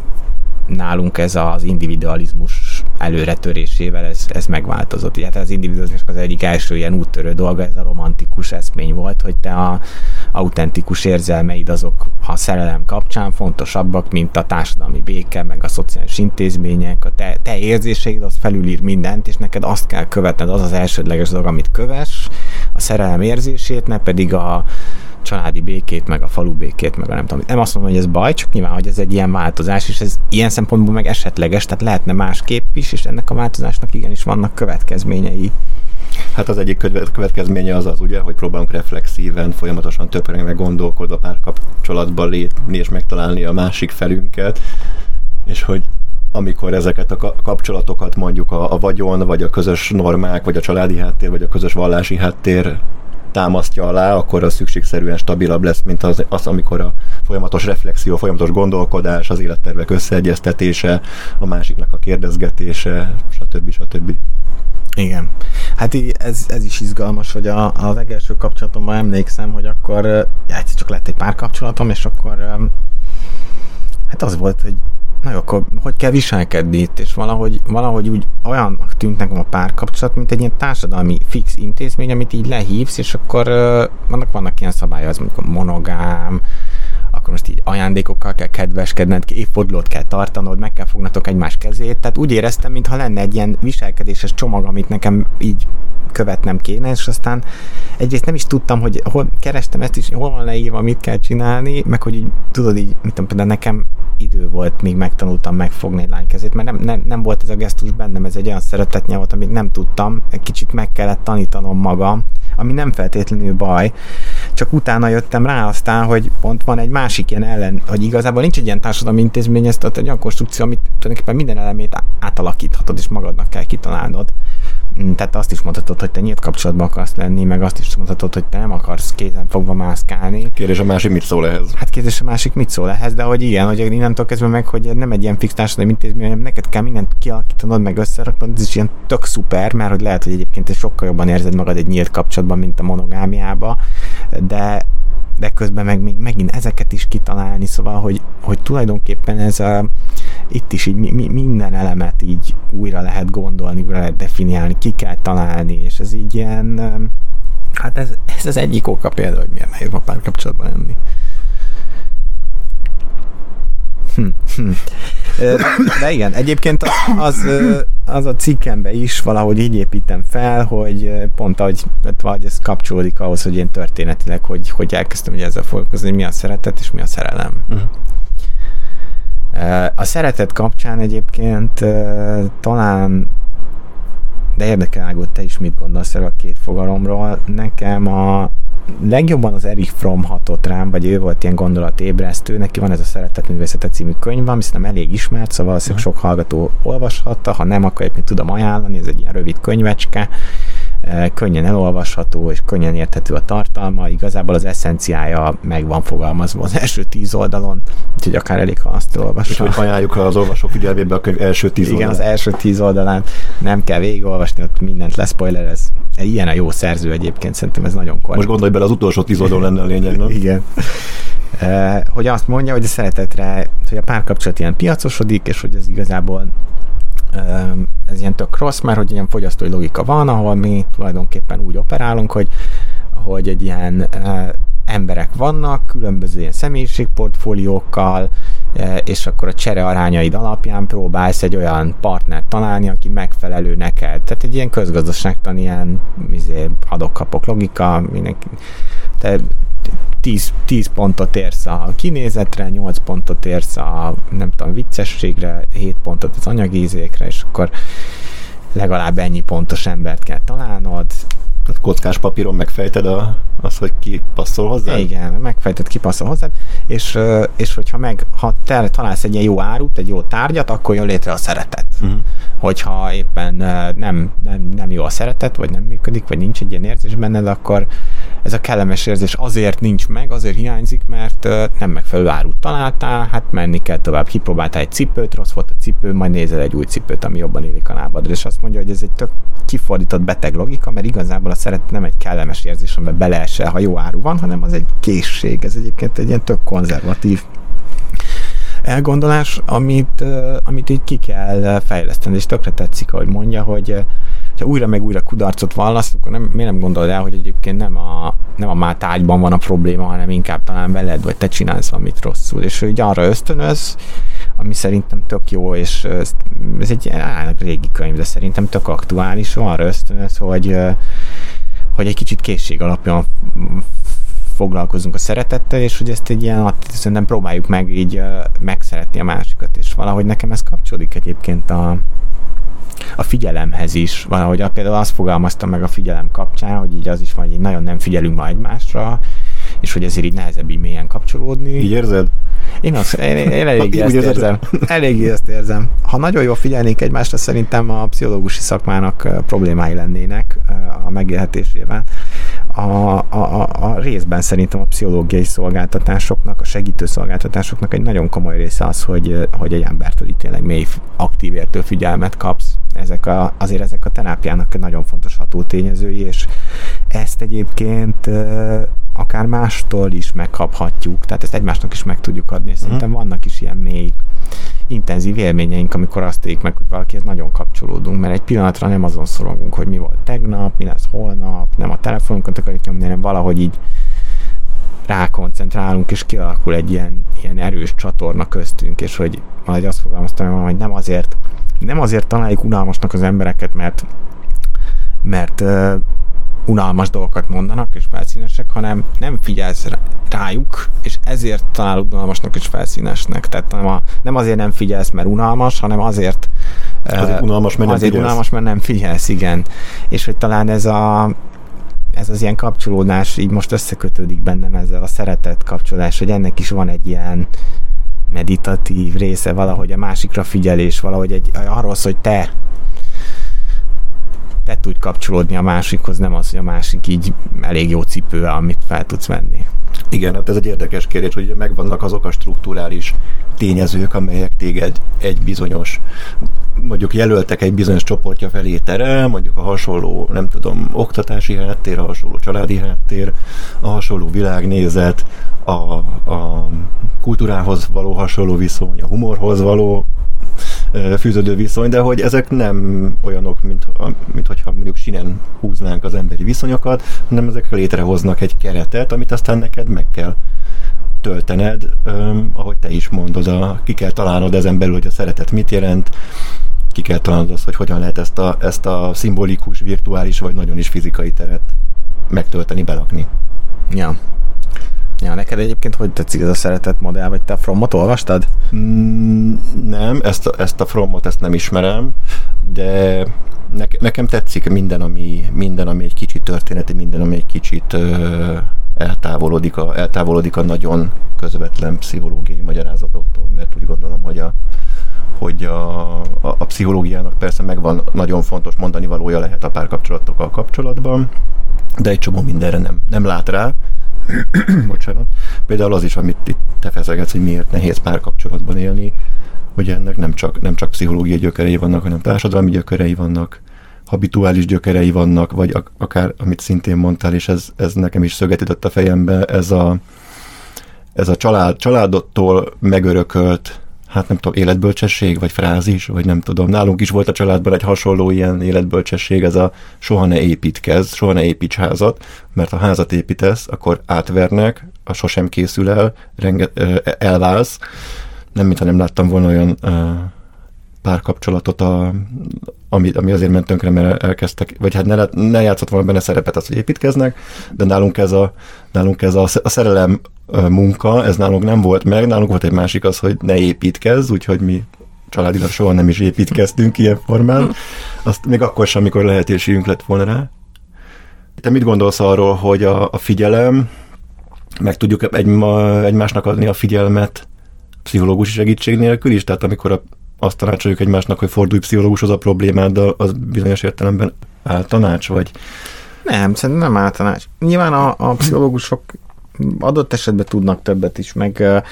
nálunk ez az individualizmus előretörésével ez, ez megváltozott. Ugye hát az individualizmusnak az egyik első ilyen úttörő dolga ez a romantikus eszmény volt, hogy te a autentikus érzelmeid azok a szerelem kapcsán fontosabbak, mint a társadalmi béke, meg a szociális intézmények, a te, te érzéseid az felülír mindent, és neked azt kell követned, az az elsődleges dolog, amit köves, a szerelem érzését, ne pedig a családi békét, meg a falu békét, meg a nem tudom. Nem azt mondom, hogy ez baj, csak nyilván, hogy ez egy ilyen változás, és ez ilyen szempontból meg esetleges, tehát lehetne másképp is, és ennek a változásnak igenis vannak következményei. Hát az egyik következménye az az, ugye, hogy próbálunk reflexíven, folyamatosan meg gondolkodva párkapcsolatban lépni és megtalálni a másik felünket, és hogy amikor ezeket a kapcsolatokat mondjuk a, a vagyon, vagy a közös normák, vagy a családi háttér, vagy a közös vallási háttér támasztja alá, akkor az szükségszerűen stabilabb lesz, mint az, az, amikor a folyamatos reflexió, folyamatos gondolkodás, az élettervek összeegyeztetése, a másiknak a kérdezgetése, stb. stb. Igen. Hát így ez, ez is izgalmas, hogy a, a legelső kapcsolatomban emlékszem, hogy akkor ja, csak lett egy pár kapcsolatom, és akkor hát az volt, hogy na jó, akkor hogy kell viselkedni itt, és valahogy, valahogy úgy olyannak tűnt nekem a párkapcsolat, mint egy ilyen társadalmi fix intézmény, amit így lehívsz, és akkor vannak, vannak ilyen szabályok, az mondjuk a monogám, akkor most így ajándékokkal kell kedveskedned, évfordulót kell tartanod, meg kell fognatok egymás kezét. Tehát úgy éreztem, mintha lenne egy ilyen viselkedéses csomag, amit nekem így követnem kéne, és aztán egyrészt nem is tudtam, hogy hol kerestem ezt is, hol van leírva, mit kell csinálni, meg hogy így, tudod így, mit tudom, például nekem idő volt, míg megtanultam megfogni egy lány kezét, mert nem, nem, nem volt ez a gesztus bennem, ez egy olyan szeretetnyelv volt, amit nem tudtam, egy kicsit meg kellett tanítanom magam, ami nem feltétlenül baj, csak utána jöttem rá aztán, hogy pont van egy másik ilyen ellen, hogy igazából nincs egy ilyen társadalmi intézmény, ez egy olyan konstrukció, amit tulajdonképpen minden elemét átalakíthatod, és magadnak kell kitalálnod tehát azt is mondhatod, hogy te nyílt kapcsolatban akarsz lenni, meg azt is mondhatod, hogy te nem akarsz kézen fogva mászkálni. Kérdés a másik mit szól ehhez? Hát kérdés a másik mit szól ehhez, de hogy igen, hogy innentől kezdve meg, hogy nem egy ilyen fix társadalmi intézmény, hanem neked kell mindent kialakítanod, meg összeraknod, ez is ilyen tök szuper, mert hogy lehet, hogy egyébként te sokkal jobban érzed magad egy nyílt kapcsolatban, mint a monogámiába, de de közben meg még megint ezeket is kitalálni, szóval, hogy, hogy tulajdonképpen ez a, itt is így mi, minden elemet így újra lehet gondolni, újra lehet definiálni, ki kell találni, és ez így ilyen, hát ez, ez az egyik oka például, hogy miért nehéz a párkapcsolatban lenni. Hm, hm. De igen, egyébként az, az a cikkembe is valahogy így építem fel, hogy pont ahogy vagy ez kapcsolódik ahhoz, hogy én történetileg, hogy, hogy elkezdtem hogy ezzel foglalkozni, mi a szeretet és mi a szerelem. Uh-huh. A szeretet kapcsán egyébként talán de érdekel, hogy te is mit gondolsz erről a két fogalomról. Nekem a legjobban az Erich Fromm hatott rám, vagy ő volt ilyen gondolatébresztő, neki van ez a Szeretetművészete című könyv, ami szerintem elég ismert, szóval valószínűleg sok hallgató olvashatta, ha nem, akkor éppen tudom ajánlani, ez egy ilyen rövid könyvecske, könnyen elolvasható és könnyen érthető a tartalma, igazából az eszenciája meg van fogalmazva az első tíz oldalon, úgyhogy akár elég, ha azt olvassa. Úgyhogy ajánljuk az olvasók figyelmébe a könyv első tíz oldalán. Igen, az első tíz oldalán nem kell végigolvasni, ott mindent leszpoilerez. Ilyen a jó szerző egyébként, szerintem ez nagyon korrekt. Most gondolj bele, az utolsó tíz oldalon lenne a lényeg, nem? Igen. Uh, hogy azt mondja, hogy a szeretetre, hogy a párkapcsolat ilyen piacosodik, és hogy ez igazából ez ilyen tök rossz, mert hogy ilyen fogyasztói logika van, ahol mi tulajdonképpen úgy operálunk, hogy, hogy egy ilyen emberek vannak, különböző ilyen személyiségportfóliókkal, és akkor a csere arányaid alapján próbálsz egy olyan partnert találni, aki megfelelő neked. Tehát egy ilyen közgazdaságtan, ilyen izé, adok-kapok logika, mindenki. Te 10, 10 pontot érsz a kinézetre, 8 pontot érsz a nem tudom, viccességre, 7 pontot az anyagízékre, és akkor legalább ennyi pontos embert kell találnod. Kockás papíron megfejted a, az, hogy ki passzol hozzá? Igen, megfejted, ki passzol hozzá, és, és hogyha meg, ha te találsz egy ilyen jó árut, egy jó tárgyat, akkor jön létre a szeretet. Uh-huh. Hogyha éppen nem, nem, nem jó a szeretet, vagy nem működik, vagy nincs egy ilyen érzés benned, akkor ez a kellemes érzés azért nincs meg, azért hiányzik, mert nem megfelelő árut találtál, hát menni kell tovább. Kipróbáltál egy cipőt, rossz volt a cipő, majd nézel egy új cipőt, ami jobban élik a lábadra. És azt mondja, hogy ez egy tök kifordított beteg logika, mert igazából a szeret nem egy kellemes érzés, amiben beleesel, ha jó áru van, hanem az egy készség. Ez egyébként egy ilyen tök konzervatív elgondolás, amit, amit így ki kell fejleszteni, és tökre tetszik, ahogy mondja, hogy ha újra meg újra kudarcot vallasz, akkor nem, miért nem gondolod el, hogy egyébként nem a, nem a már van a probléma, hanem inkább talán veled, vagy te csinálsz valamit rosszul, és hogy arra ösztönöz, ami szerintem tök jó, és ez, ez egy régi könyv, de szerintem tök aktuális, arra ösztönöz, hogy, hogy egy kicsit készség alapján foglalkozunk a szeretettel, és hogy ezt egy ilyen, szerintem próbáljuk meg így megszeretni a másikat, és valahogy nekem ez kapcsolódik egyébként a, a figyelemhez is. Valahogy például azt fogalmaztam meg a figyelem kapcsán, hogy így az is van, hogy így nagyon nem figyelünk ma egymásra, és hogy ezért így nehezebb így mélyen kapcsolódni. Így érzed? Én, azt, én, én eléggé ezt érzem. Eléggé ezt érzem. Ha nagyon jól figyelnék egymásra, szerintem a pszichológusi szakmának problémái lennének a megélhetésével. A, a, a, a részben szerintem a pszichológiai szolgáltatásoknak, a segítő szolgáltatásoknak egy nagyon komoly része az, hogy, hogy egy embertől itt tényleg mély, aktív értő figyelmet kapsz. Ezek a, azért ezek a terápiának nagyon fontos hatótényezői, és ezt egyébként akár mástól is megkaphatjuk, tehát ezt egymásnak is meg tudjuk adni, és uh-huh. szerintem vannak is ilyen mély, intenzív élményeink, amikor azt éljük meg, hogy valakihez nagyon kapcsolódunk, mert egy pillanatra nem azon szorongunk, hogy mi volt tegnap, mi lesz holnap, nem a telefonunkon akarjuk nyomni, hanem valahogy így rákoncentrálunk, és kialakul egy ilyen, ilyen erős csatorna köztünk, és hogy majd azt fogalmaztam, hogy nem azért, nem azért találjuk unalmasnak az embereket, mert mert unalmas dolgokat mondanak és felszínesek, hanem nem figyelsz rájuk, és ezért találod unalmasnak és felszínesnek. Tehát nem, a, nem azért nem figyelsz, mert unalmas, hanem azért, azért unalmas, mert azért nem unalmas, mert nem figyelsz, igen. És hogy talán ez a ez az ilyen kapcsolódás így most összekötődik bennem ezzel a szeretet kapcsolódás, hogy ennek is van egy ilyen meditatív része, valahogy a másikra figyelés, valahogy egy, arról szól, hogy te te tudj kapcsolódni a másikhoz, nem az, hogy a másik így elég jó cipő, amit fel tudsz venni. Igen, hát ez egy érdekes kérdés, hogy megvannak azok a strukturális tényezők, amelyek téged egy bizonyos, mondjuk jelöltek egy bizonyos csoportja felé terel, mondjuk a hasonló, nem tudom, oktatási háttér, a hasonló családi háttér, a hasonló világnézet, a, a kultúrához való hasonló viszony, a humorhoz való fűződő viszony, de hogy ezek nem olyanok, mint, mint hogyha mondjuk sinen húznánk az emberi viszonyokat, hanem ezek létrehoznak egy keretet, amit aztán neked meg kell töltened, um, ahogy te is mondod, a, ki kell találnod ezen belül, hogy a szeretet mit jelent, ki kell találnod azt, hogy hogyan lehet ezt a, ezt a szimbolikus, virtuális vagy nagyon is fizikai teret megtölteni, belakni. Ja. Ja, neked egyébként hogy tetszik ez a szeretett modell, vagy te a Fromot olvastad? Mm, nem, ezt a, ezt a Fromot ezt nem ismerem, de ne, nekem tetszik minden ami, minden, ami egy kicsit történeti, minden, ami egy kicsit ö, eltávolodik, a, eltávolodik a nagyon közvetlen pszichológiai magyarázatoktól, mert úgy gondolom, hogy a, hogy a, a, a pszichológiának persze megvan nagyon fontos mondani valója lehet a párkapcsolatokkal kapcsolatban, de egy csomó mindenre nem, nem lát rá, bocsánat, például az is, amit itt te feszegetsz, hogy miért nehéz párkapcsolatban élni, hogy ennek nem csak, nem csak pszichológiai gyökerei vannak, hanem társadalmi gyökerei vannak, habituális gyökerei vannak, vagy akár, amit szintén mondtál, és ez, ez nekem is szögetített a fejembe, ez a, ez a család, családottól megörökölt hát nem tudom, életbölcsesség, vagy frázis, vagy nem tudom. Nálunk is volt a családban egy hasonló ilyen életbölcsesség, ez a soha ne építkezz, soha ne építs házat, mert ha házat építesz, akkor átvernek, a sosem készül el, renge, elválsz. Nem, mintha nem láttam volna olyan párkapcsolatot, a, ami, ami azért ment tönkre, mert elkezdtek, vagy hát ne, ne játszott volna benne szerepet az, hogy építkeznek, de nálunk ez a, nálunk ez a, a szerelem munka, ez nálunk nem volt meg, nálunk volt egy másik az, hogy ne építkezz, úgyhogy mi családilag soha nem is építkeztünk ilyen formán, azt még akkor sem, amikor lehetőségünk lett volna rá. Te mit gondolsz arról, hogy a, a figyelem, meg tudjuk egy, egymásnak adni a figyelmet pszichológusi segítség nélkül is? Tehát amikor a azt tanácsoljuk egymásnak, hogy fordulj pszichológushoz a problémád, de az bizonyos értelemben áltanács, vagy? Nem, szerintem nem áltanács. Nyilván a, a pszichológusok adott esetben tudnak többet is, meg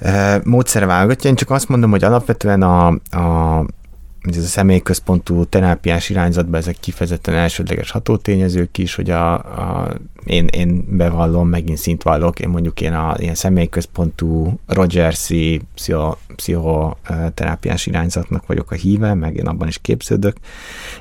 uh, módszere válogatja. Én csak azt mondom, hogy alapvetően a, a ez a személyközpontú terápiás irányzatban ezek kifejezetten elsődleges hatótényezők is, hogy a, a, én, én bevallom, megint szint vallok, én mondjuk én a ilyen személyközpontú Rogersi pszicho, pszichoterápiás irányzatnak vagyok a híve, meg én abban is képződök,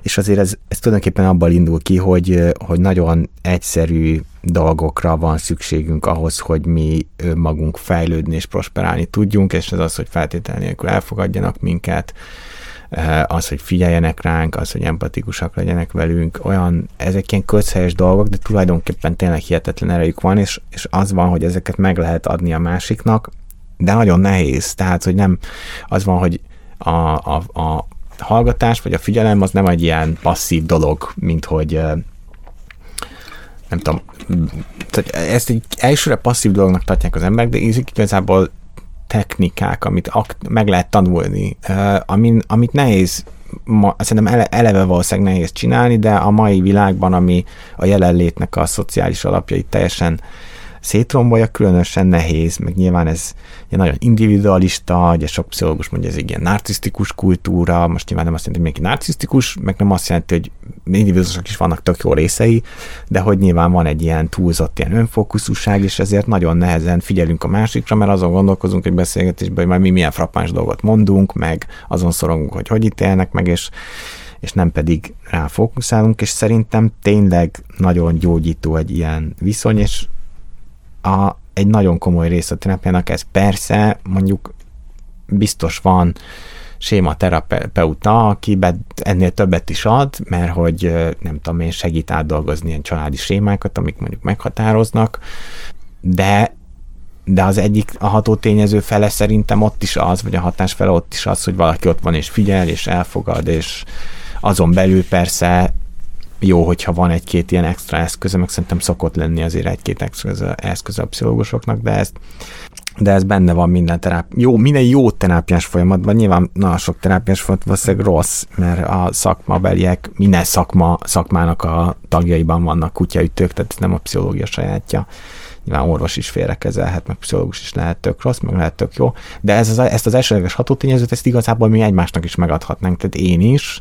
és azért ez, ez tulajdonképpen abban indul ki, hogy, hogy nagyon egyszerű dolgokra van szükségünk ahhoz, hogy mi magunk fejlődni és prosperálni tudjunk, és ez az, hogy feltétel nélkül elfogadjanak minket, az, hogy figyeljenek ránk, az, hogy empatikusak legyenek velünk, olyan, ezek ilyen közhelyes dolgok, de tulajdonképpen tényleg hihetetlen erejük van, és, és az van, hogy ezeket meg lehet adni a másiknak, de nagyon nehéz, tehát, hogy nem az van, hogy a, a, a hallgatás, vagy a figyelem az nem egy ilyen passzív dolog, mint hogy eh, nem tudom, tehát ezt egy elsőre passzív dolognak tartják az emberek, de igazából technikák, amit ak- meg lehet tanulni, amin, amit nehéz ma, szerintem ele, eleve valószínűleg nehéz csinálni, de a mai világban, ami a jelenlétnek a szociális alapjait teljesen szétrombolja, különösen nehéz, meg nyilván ez egy nagyon individualista, ugye sok pszichológus mondja, ez egy ilyen narcisztikus kultúra, most nyilván nem azt jelenti, hogy mindenki narcisztikus, meg nem azt jelenti, hogy individuálisak is vannak tök jó részei, de hogy nyilván van egy ilyen túlzott ilyen önfókuszúság, és ezért nagyon nehezen figyelünk a másikra, mert azon gondolkozunk egy beszélgetésben, hogy majd mi milyen frappáns dolgot mondunk, meg azon szorongunk, hogy hogy ítélnek meg, és és nem pedig rá fókuszálunk, és szerintem tényleg nagyon gyógyító egy ilyen viszony, és a, egy nagyon komoly rész a terápiának ez persze, mondjuk biztos van séma terapeuta, aki ennél többet is ad, mert hogy nem tudom én segít átdolgozni ilyen családi sémákat, amik mondjuk meghatároznak, de de az egyik, a ható tényező fele szerintem ott is az, vagy a hatás fele ott is az, hogy valaki ott van és figyel, és elfogad, és azon belül persze jó, hogyha van egy-két ilyen extra eszköze, meg szerintem szokott lenni azért egy-két extra eszköz a pszichológusoknak, de ezt de ez benne van minden terápiás, jó, minden jó terápiás folyamatban, nyilván nagyon sok terápiás folyamat valószínűleg rossz, mert a szakmabeliek, minden szakma, szakmának a tagjaiban vannak kutyaütők, tehát ez nem a pszichológia sajátja. Nyilván orvos is félrekezelhet, meg pszichológus is lehet tök rossz, meg lehet tök jó, de ez az, ezt az elsőleges hatótényezőt, ezt igazából mi egymásnak is megadhatnánk, tehát én is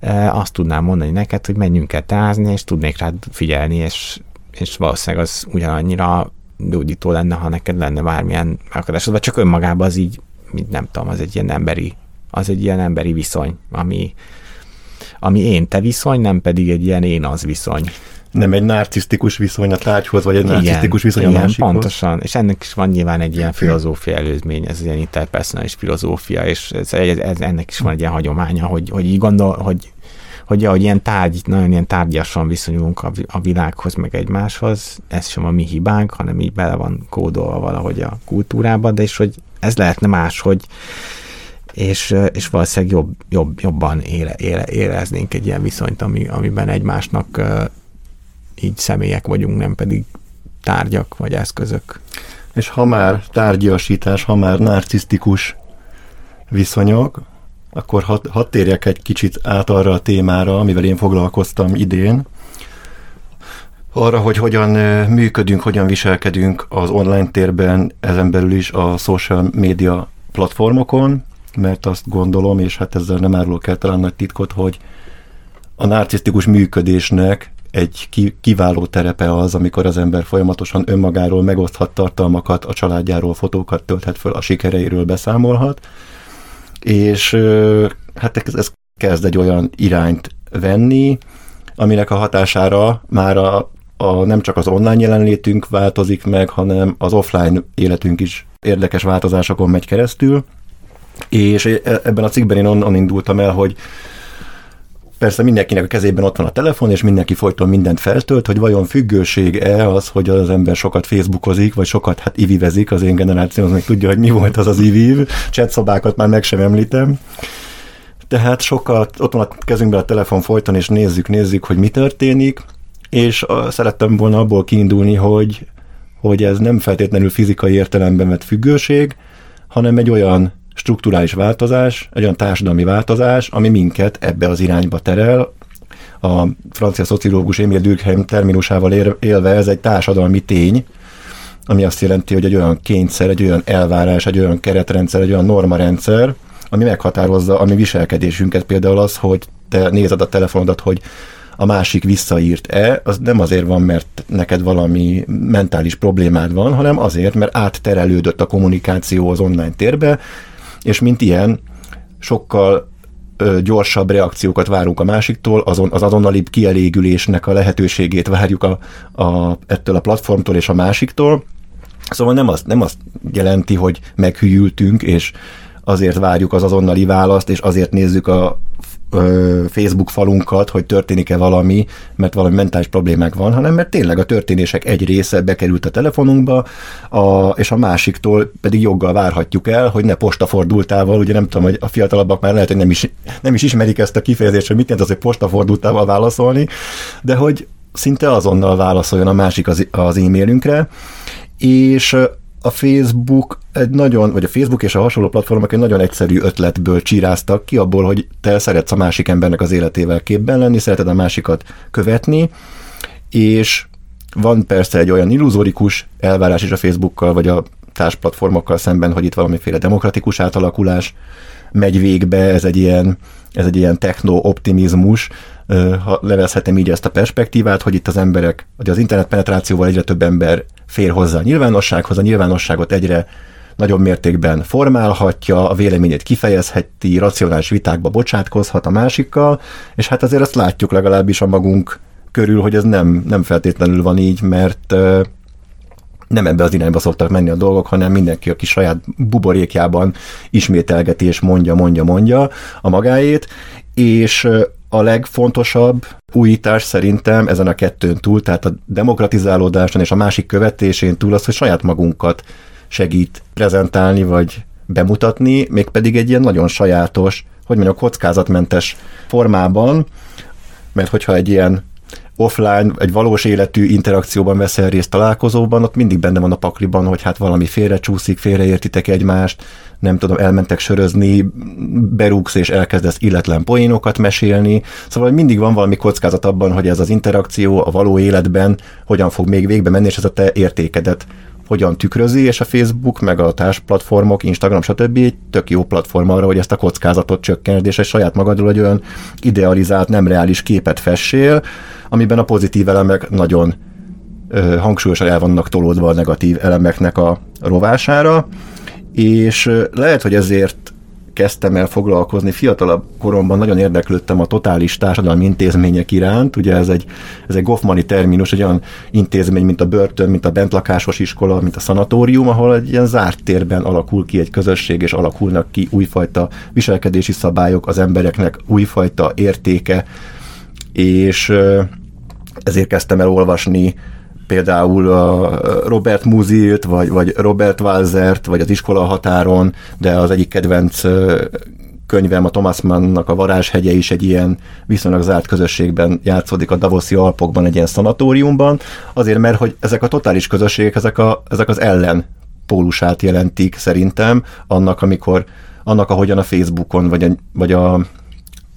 e, azt tudnám mondani neked, hogy menjünk el tázni, és tudnék rád figyelni, és, és valószínűleg az ugyanannyira gyógyító lenne, ha neked lenne bármilyen megakadásod, vagy csak önmagában az így, mint nem tudom, az egy ilyen emberi, az egy ilyen emberi viszony, ami, ami én-te viszony, nem pedig egy ilyen én-az viszony. Nem egy narcisztikus viszony a tárgyhoz, vagy egy igen, narcisztikus viszony igen, a másikhoz. pontosan. És ennek is van nyilván egy ilyen filozófia előzmény, ez ilyen interpersonális filozófia, és ez, ez, ez, ennek is van egy ilyen hagyománya, hogy, hogy így gondol, hogy hogy ahogy ilyen tárgy, nagyon ilyen tárgyasan viszonyulunk a, a világhoz, meg egymáshoz, ez sem a mi hibánk, hanem így bele van kódolva valahogy a kultúrába, de és hogy ez lehetne más, hogy és, és valószínűleg jobb, jobb, jobban ére, ére, éreznénk egy ilyen viszonyt, ami, amiben egymásnak így személyek vagyunk, nem pedig tárgyak vagy eszközök. És ha már tárgyasítás, ha már narcisztikus viszonyok, akkor hadd had térjek egy kicsit át arra a témára, amivel én foglalkoztam idén, arra, hogy hogyan működünk, hogyan viselkedünk az online térben, ezen belül is a social media platformokon, mert azt gondolom, és hát ezzel nem árulok el talán nagy titkot, hogy a narcisztikus működésnek egy kiváló terepe az, amikor az ember folyamatosan önmagáról megoszthat tartalmakat, a családjáról fotókat tölthet föl, a sikereiről beszámolhat, és hát ez, ez kezd egy olyan irányt venni, aminek a hatására már a, a, nem csak az online jelenlétünk változik meg, hanem az offline életünk is érdekes változásokon megy keresztül, és e, ebben a cikkben én onnan indultam el, hogy persze mindenkinek a kezében ott van a telefon, és mindenki folyton mindent feltölt, hogy vajon függőség-e az, hogy az ember sokat facebookozik, vagy sokat hát ivivezik, az én generációm az még tudja, hogy mi volt az az iviv, chatszobákat már meg sem említem. Tehát sokkal ott van a kezünkben a telefon folyton, és nézzük, nézzük, hogy mi történik, és szerettem volna abból kiindulni, hogy, hogy ez nem feltétlenül fizikai értelemben vett függőség, hanem egy olyan strukturális változás, egy olyan társadalmi változás, ami minket ebbe az irányba terel. A francia szociológus Émile Durkheim terminusával élve ez egy társadalmi tény, ami azt jelenti, hogy egy olyan kényszer, egy olyan elvárás, egy olyan keretrendszer, egy olyan normarendszer, ami meghatározza a mi viselkedésünket. Például az, hogy te nézed a telefonodat, hogy a másik visszaírt-e, az nem azért van, mert neked valami mentális problémád van, hanem azért, mert átterelődött a kommunikáció az online térbe, és mint ilyen sokkal gyorsabb reakciókat várunk a másiktól, azon, az azonnali kielégülésnek a lehetőségét várjuk a, a, ettől a platformtól és a másiktól. Szóval nem azt, nem azt jelenti, hogy meghűltünk, és azért várjuk az azonnali választ, és azért nézzük a Facebook falunkat, hogy történik-e valami, mert valami mentális problémák van, hanem mert tényleg a történések egy része bekerült a telefonunkba, a, és a másiktól pedig joggal várhatjuk el, hogy ne postafordultával, ugye nem tudom, hogy a fiatalabbak már lehet, hogy nem is, nem is ismerik ezt a kifejezést, hogy mit jelent az, hogy postafordultával válaszolni, de hogy szinte azonnal válaszoljon a másik az, az e-mailünkre, és a Facebook egy nagyon, vagy a Facebook és a hasonló platformok egy nagyon egyszerű ötletből csíráztak ki, abból, hogy te szeretsz a másik embernek az életével képben lenni, szereted a másikat követni, és van persze egy olyan illuzórikus elvárás is a Facebookkal, vagy a társplatformokkal szemben, hogy itt valamiféle demokratikus átalakulás megy végbe, ez egy ilyen, ez egy ilyen techno-optimizmus, ha levezhetem így ezt a perspektívát, hogy itt az emberek, hogy az internet penetrációval egyre több ember fér hozzá a nyilvánossághoz, a nyilvánosságot egyre nagyobb mértékben formálhatja, a véleményét kifejezheti, racionális vitákba bocsátkozhat a másikkal, és hát azért azt látjuk legalábbis a magunk körül, hogy ez nem, nem feltétlenül van így, mert nem ebbe az irányba szoktak menni a dolgok, hanem mindenki, aki saját buborékjában ismételgeti és mondja, mondja, mondja a magáét, és a legfontosabb újítás szerintem ezen a kettőn túl, tehát a demokratizálódáson és a másik követésén túl az, hogy saját magunkat segít prezentálni vagy bemutatni, mégpedig egy ilyen nagyon sajátos, hogy mondjam, kockázatmentes formában, mert hogyha egy ilyen offline, egy valós életű interakcióban veszel részt találkozóban, ott mindig benne van a pakliban, hogy hát valami félrecsúszik, félreértitek egymást, nem tudom, elmentek sörözni, berúgsz és elkezdesz illetlen poénokat mesélni. Szóval mindig van valami kockázat abban, hogy ez az interakció a való életben hogyan fog még végbe menni, és ez a te értékedet hogyan tükrözi, és a Facebook, meg a társplatformok, Instagram, stb. tök jó platform arra, hogy ezt a kockázatot csökkent, és egy saját magadról egy olyan idealizált, nem reális képet fessél, amiben a pozitív elemek nagyon ö, hangsúlyosan el vannak tolódva a negatív elemeknek a rovására, és lehet, hogy ezért kezdtem el foglalkozni. Fiatalabb koromban nagyon érdeklődtem a totális társadalmi intézmények iránt. Ugye ez egy, ez egy Goffmani terminus, egy olyan intézmény, mint a börtön, mint a bentlakásos iskola, mint a szanatórium, ahol egy ilyen zárt térben alakul ki egy közösség, és alakulnak ki újfajta viselkedési szabályok, az embereknek újfajta értéke, és ezért kezdtem el olvasni például a Robert Muzilt, vagy, vagy Robert Walzert, vagy az iskola határon, de az egyik kedvenc könyvem, a Thomas Mannnak a Varázshegye is egy ilyen viszonylag zárt közösségben játszódik a Davoszi Alpokban, egy ilyen szanatóriumban, azért mert, hogy ezek a totális közösségek, ezek, a, ezek az ellen pólusát jelentik szerintem annak, amikor annak, ahogyan a Facebookon vagy a, vagy a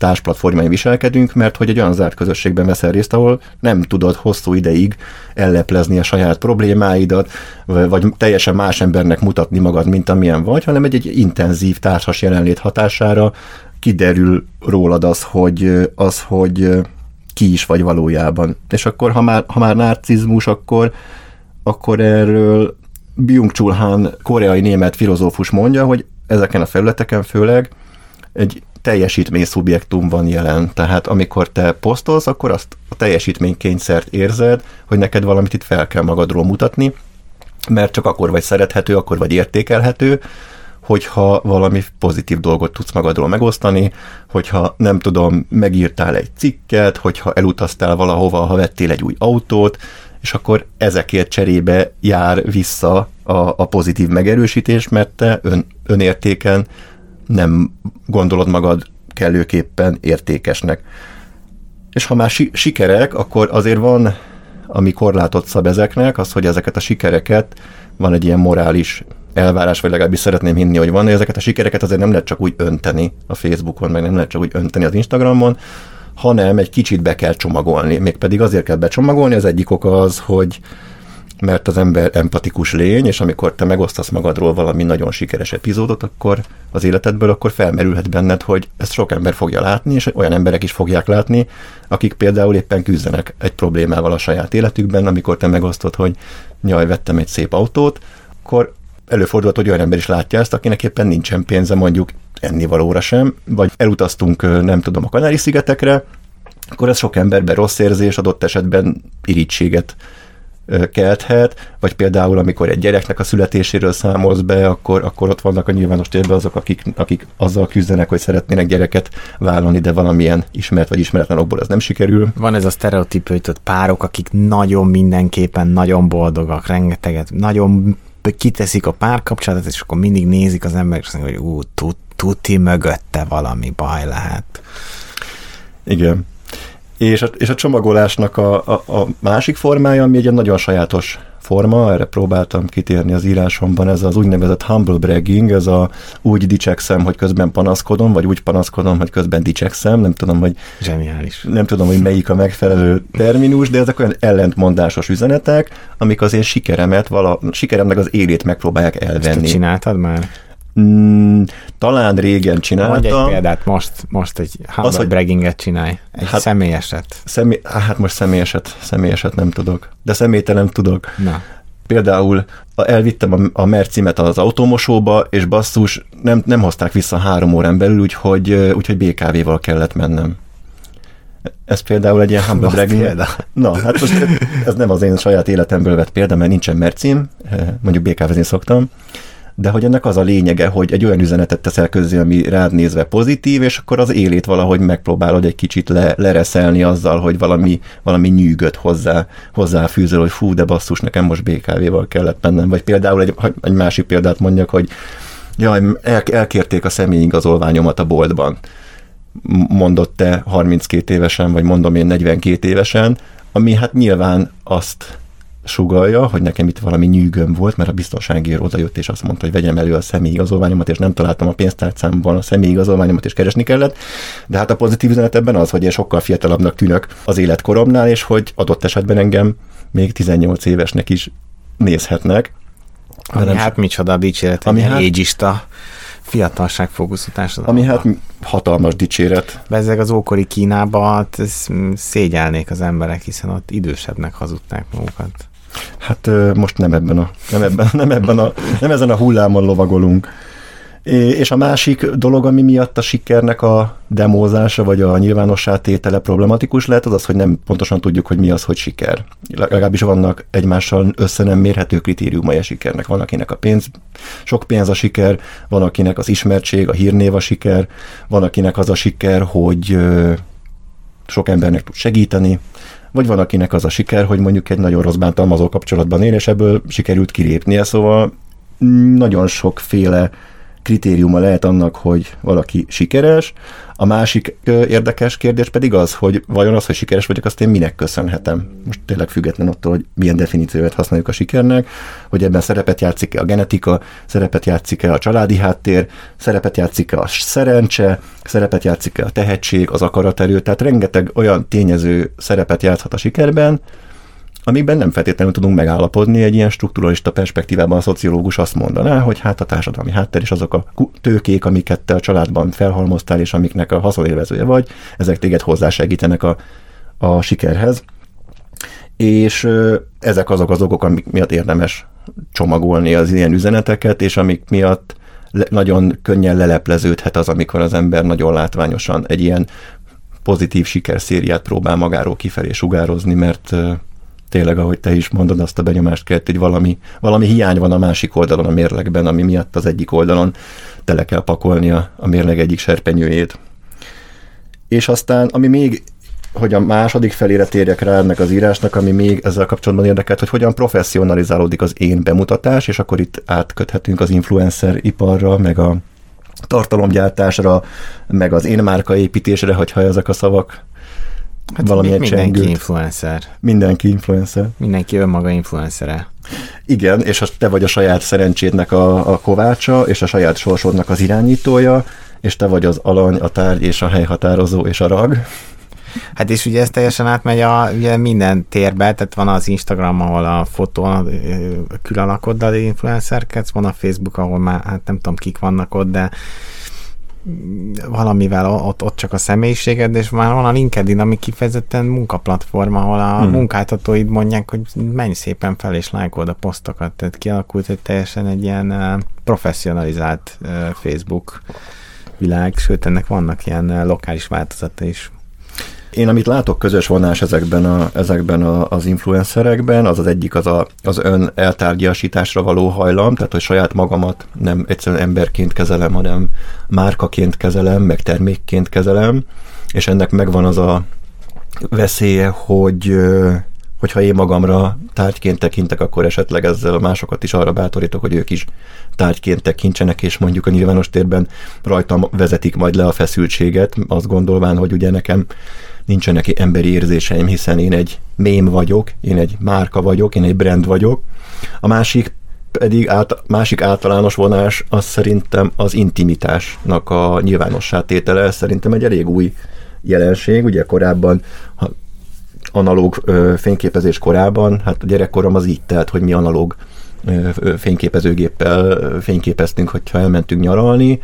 társplatformai viselkedünk, mert hogy egy olyan zárt közösségben veszel részt, ahol nem tudod hosszú ideig elleplezni a saját problémáidat, vagy teljesen más embernek mutatni magad, mint amilyen vagy, hanem egy, egy intenzív társas jelenlét hatására kiderül rólad az, hogy, az, hogy ki is vagy valójában. És akkor, ha már, ha már narcizmus, akkor, akkor erről Byung-Chul Han, koreai német filozófus mondja, hogy ezeken a felületeken főleg egy teljesítmény szubjektum van jelen. Tehát amikor te posztolsz, akkor azt a teljesítménykényszert érzed, hogy neked valamit itt fel kell magadról mutatni, mert csak akkor vagy szerethető, akkor vagy értékelhető, hogyha valami pozitív dolgot tudsz magadról megosztani, hogyha nem tudom, megírtál egy cikket, hogyha elutaztál valahova, ha vettél egy új autót, és akkor ezekért cserébe jár vissza a, a pozitív megerősítés, mert te ön, önértéken nem gondolod magad kellőképpen értékesnek. És ha már si- sikerek, akkor azért van, ami korlátot szab ezeknek, az, hogy ezeket a sikereket van egy ilyen morális elvárás, vagy legalábbis szeretném hinni, hogy van, hogy ezeket a sikereket azért nem lehet csak úgy önteni a Facebookon, meg nem lehet csak úgy önteni az Instagramon, hanem egy kicsit be kell csomagolni. Mégpedig azért kell becsomagolni, az egyik oka az, hogy mert az ember empatikus lény, és amikor te megosztasz magadról valami nagyon sikeres epizódot, akkor az életedből akkor felmerülhet benned, hogy ezt sok ember fogja látni, és olyan emberek is fogják látni, akik például éppen küzdenek egy problémával a saját életükben, amikor te megosztod, hogy nyaj, vettem egy szép autót, akkor előfordulhat, hogy olyan ember is látja ezt, akinek éppen nincsen pénze mondjuk ennivalóra sem, vagy elutaztunk, nem tudom, a Kanári-szigetekre, akkor ez sok emberben rossz érzés, adott esetben irítséget kelthet, vagy például amikor egy gyereknek a születéséről számolsz be, akkor, akkor ott vannak a nyilvános térben azok, akik, akik azzal küzdenek, hogy szeretnének gyereket vállalni, de valamilyen ismert vagy ismeretlen okból ez nem sikerül. Van ez a sztereotípőítött párok, akik nagyon mindenképpen nagyon boldogak, rengeteget, nagyon kiteszik a párkapcsolatot, és akkor mindig nézik az emberek, és mondják, hogy ú, tuti mögötte valami baj lehet. Igen. És a, és a csomagolásnak a, a, a másik formája, ami egy nagyon sajátos forma, erre próbáltam kitérni az írásomban, ez az úgynevezett humble bragging, ez a úgy dicsekszem, hogy közben panaszkodom, vagy úgy panaszkodom, hogy közben dicsekszem, nem tudom, hogy Zseniális. Nem tudom, hogy melyik a megfelelő terminus, de ezek olyan ellentmondásos üzenetek, amik az én sikeremet, vala, sikeremnek az élét megpróbálják elvenni. Ezt csináltad már? Mm, talán régen csináltam. Mondj egy példát, most, most egy humble hogy bragginget csinálj. Egy hát, személyeset. Személy, hát most személyeset, személyeset nem tudok. De személytelen tudok. Na. Például elvittem a, a mercimet az automosóba, és basszus, nem, nem hozták vissza három órán belül, úgyhogy, úgyhogy BKV-val kellett mennem. Ez például egy ilyen humble bragging. Na, hát most ez nem az én saját életemből vett példa, mert nincsen mercim, mondjuk BKV-zni szoktam, de hogy ennek az a lényege, hogy egy olyan üzenetet teszel közé, ami rád nézve pozitív, és akkor az élét valahogy megpróbálod egy kicsit le, lereszelni azzal, hogy valami, valami nyűgöt hozzá, hozzáfűzöl, hogy fú, de basszus, nekem most BKV-val kellett mennem. Vagy például egy, egy másik példát mondjak, hogy jaj, el, elkérték a személyigazolványomat a boltban mondott te 32 évesen, vagy mondom én 42 évesen, ami hát nyilván azt sugalja, hogy nekem itt valami nyűgöm volt, mert a biztonsági oda jött, és azt mondta, hogy vegyem elő a személyigazolványomat, és nem találtam a pénztárcámban a személyigazolványomat, és keresni kellett. De hát a pozitív üzenet ebben az, hogy én sokkal fiatalabbnak tűnök az életkoromnál, és hogy adott esetben engem még 18 évesnek is nézhetnek. Ami nem hát micsoda dicséret, ami hát, égista fiatalság fókuszítás. Ami hát hatalmas dicséret. Bezzeg az ókori Kínába, hát ez szégyelnék az emberek, hiszen ott idősebbnek hazudták magukat. Hát most nem ebben a, nem ebben, nem ebben a, nem ezen a hullámon lovagolunk. És a másik dolog, ami miatt a sikernek a demózása vagy a nyilvánossá tétele problematikus lehet, az az, hogy nem pontosan tudjuk, hogy mi az, hogy siker. Legalábbis vannak egymással össze nem mérhető kritériumai a sikernek. Van, akinek a pénz, sok pénz a siker, van, akinek az ismertség, a hírnév a siker, van, akinek az a siker, hogy sok embernek tud segíteni, vagy van, akinek az a siker, hogy mondjuk egy nagyon rossz bántalmazó kapcsolatban él, és ebből sikerült kilépnie, szóval nagyon sokféle kritériuma lehet annak, hogy valaki sikeres. A másik érdekes kérdés pedig az, hogy vajon az, hogy sikeres vagyok, azt én minek köszönhetem. Most tényleg független attól, hogy milyen definíciót használjuk a sikernek, hogy ebben szerepet játszik-e a genetika, szerepet játszik-e a családi háttér, szerepet játszik-e a szerencse, szerepet játszik-e a tehetség, az akaraterő, tehát rengeteg olyan tényező szerepet játszhat a sikerben, amikben nem feltétlenül tudunk megállapodni, egy ilyen strukturalista perspektívában a szociológus azt mondaná, hogy hát a társadalmi háttér és azok a tőkék, amiket te a családban felhalmoztál, és amiknek a haszonélvezője vagy, ezek téged hozzásegítenek a, a sikerhez. És ezek azok az okok, amik miatt érdemes csomagolni az ilyen üzeneteket, és amik miatt nagyon könnyen lelepleződhet az, amikor az ember nagyon látványosan egy ilyen pozitív sikerszériát próbál magáról kifelé sugározni, mert tényleg, ahogy te is mondod, azt a benyomást kelt, hogy valami, valami hiány van a másik oldalon a mérlegben, ami miatt az egyik oldalon tele kell pakolni a, a mérleg egyik serpenyőjét. És aztán, ami még hogy a második felére térjek rá ennek az írásnak, ami még ezzel kapcsolatban érdekelt, hogy hogyan professzionalizálódik az én bemutatás, és akkor itt átköthetünk az influencer iparra, meg a tartalomgyártásra, meg az én márkaépítésre, hogyha ezek a szavak Hát valamilyen mindenki csengőt. influencer. Mindenki influencer. Mindenki önmaga influencere. Igen, és te vagy a saját szerencsédnek a, a kovácsa, és a saját sorsodnak az irányítója, és te vagy az alany, a tárgy, és a helyhatározó, és a rag. Hát és ugye ez teljesen átmegy a, ugye minden térbe, tehát van az Instagram, ahol a fotó külön lakoddal influencerkedsz, van a Facebook, ahol már hát nem tudom kik vannak ott, de valamivel ott, ott csak a személyiséged, és már van a LinkedIn, ami kifejezetten munkaplatform, ahol a hmm. munkáltatóid mondják, hogy menj szépen fel és lájkold a posztokat, tehát kialakult egy teljesen egy ilyen professzionalizált Facebook világ, sőt ennek vannak ilyen lokális változata is. Én amit látok közös vonás ezekben, a, ezekben a, az influencerekben, az az egyik az a, az ön eltárgyasításra való hajlam, tehát hogy saját magamat nem egyszerűen emberként kezelem, hanem márkaként kezelem, meg termékként kezelem, és ennek megvan az a veszélye, hogy hogyha én magamra tárgyként tekintek, akkor esetleg ezzel másokat is arra bátorítok, hogy ők is tárgyként tekintsenek, és mondjuk a nyilvános térben rajtam vezetik majd le a feszültséget, azt gondolván, hogy ugye nekem nincsenek emberi érzéseim, hiszen én egy mém vagyok, én egy márka vagyok, én egy brand vagyok. A másik pedig át, másik általános vonás az szerintem az intimitásnak a nyilvánossá tétele, szerintem egy elég új jelenség, ugye korábban analóg ö, fényképezés korában, hát a gyerekkorom az így telt, hogy mi analóg ö, fényképezőgéppel fényképeztünk, hogyha elmentünk nyaralni,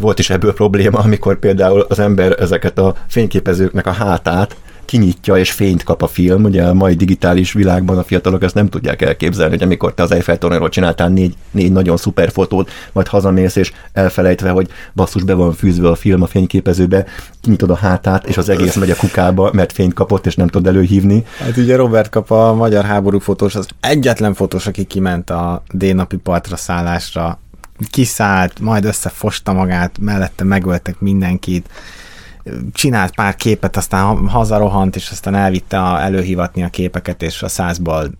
volt is ebből probléma, amikor például az ember ezeket a fényképezőknek a hátát kinyitja és fényt kap a film. Ugye a mai digitális világban a fiatalok ezt nem tudják elképzelni, hogy amikor te az Eiffel toronyról csináltál négy, négy nagyon szuper fotót, majd hazamész, és elfelejtve, hogy basszus be van fűzve a film a fényképezőbe, kinyitod a hátát, és az egész megy a kukába, mert fényt kapott, és nem tud előhívni. Hát ugye Robert Kap a magyar háború fotós, az egyetlen fotós, aki kiment a D-napi partra szállásra kiszállt, majd összefosta magát, mellette megöltek mindenkit, csinált pár képet, aztán hazarohant, és aztán elvitte a, előhívatni a képeket, és a százból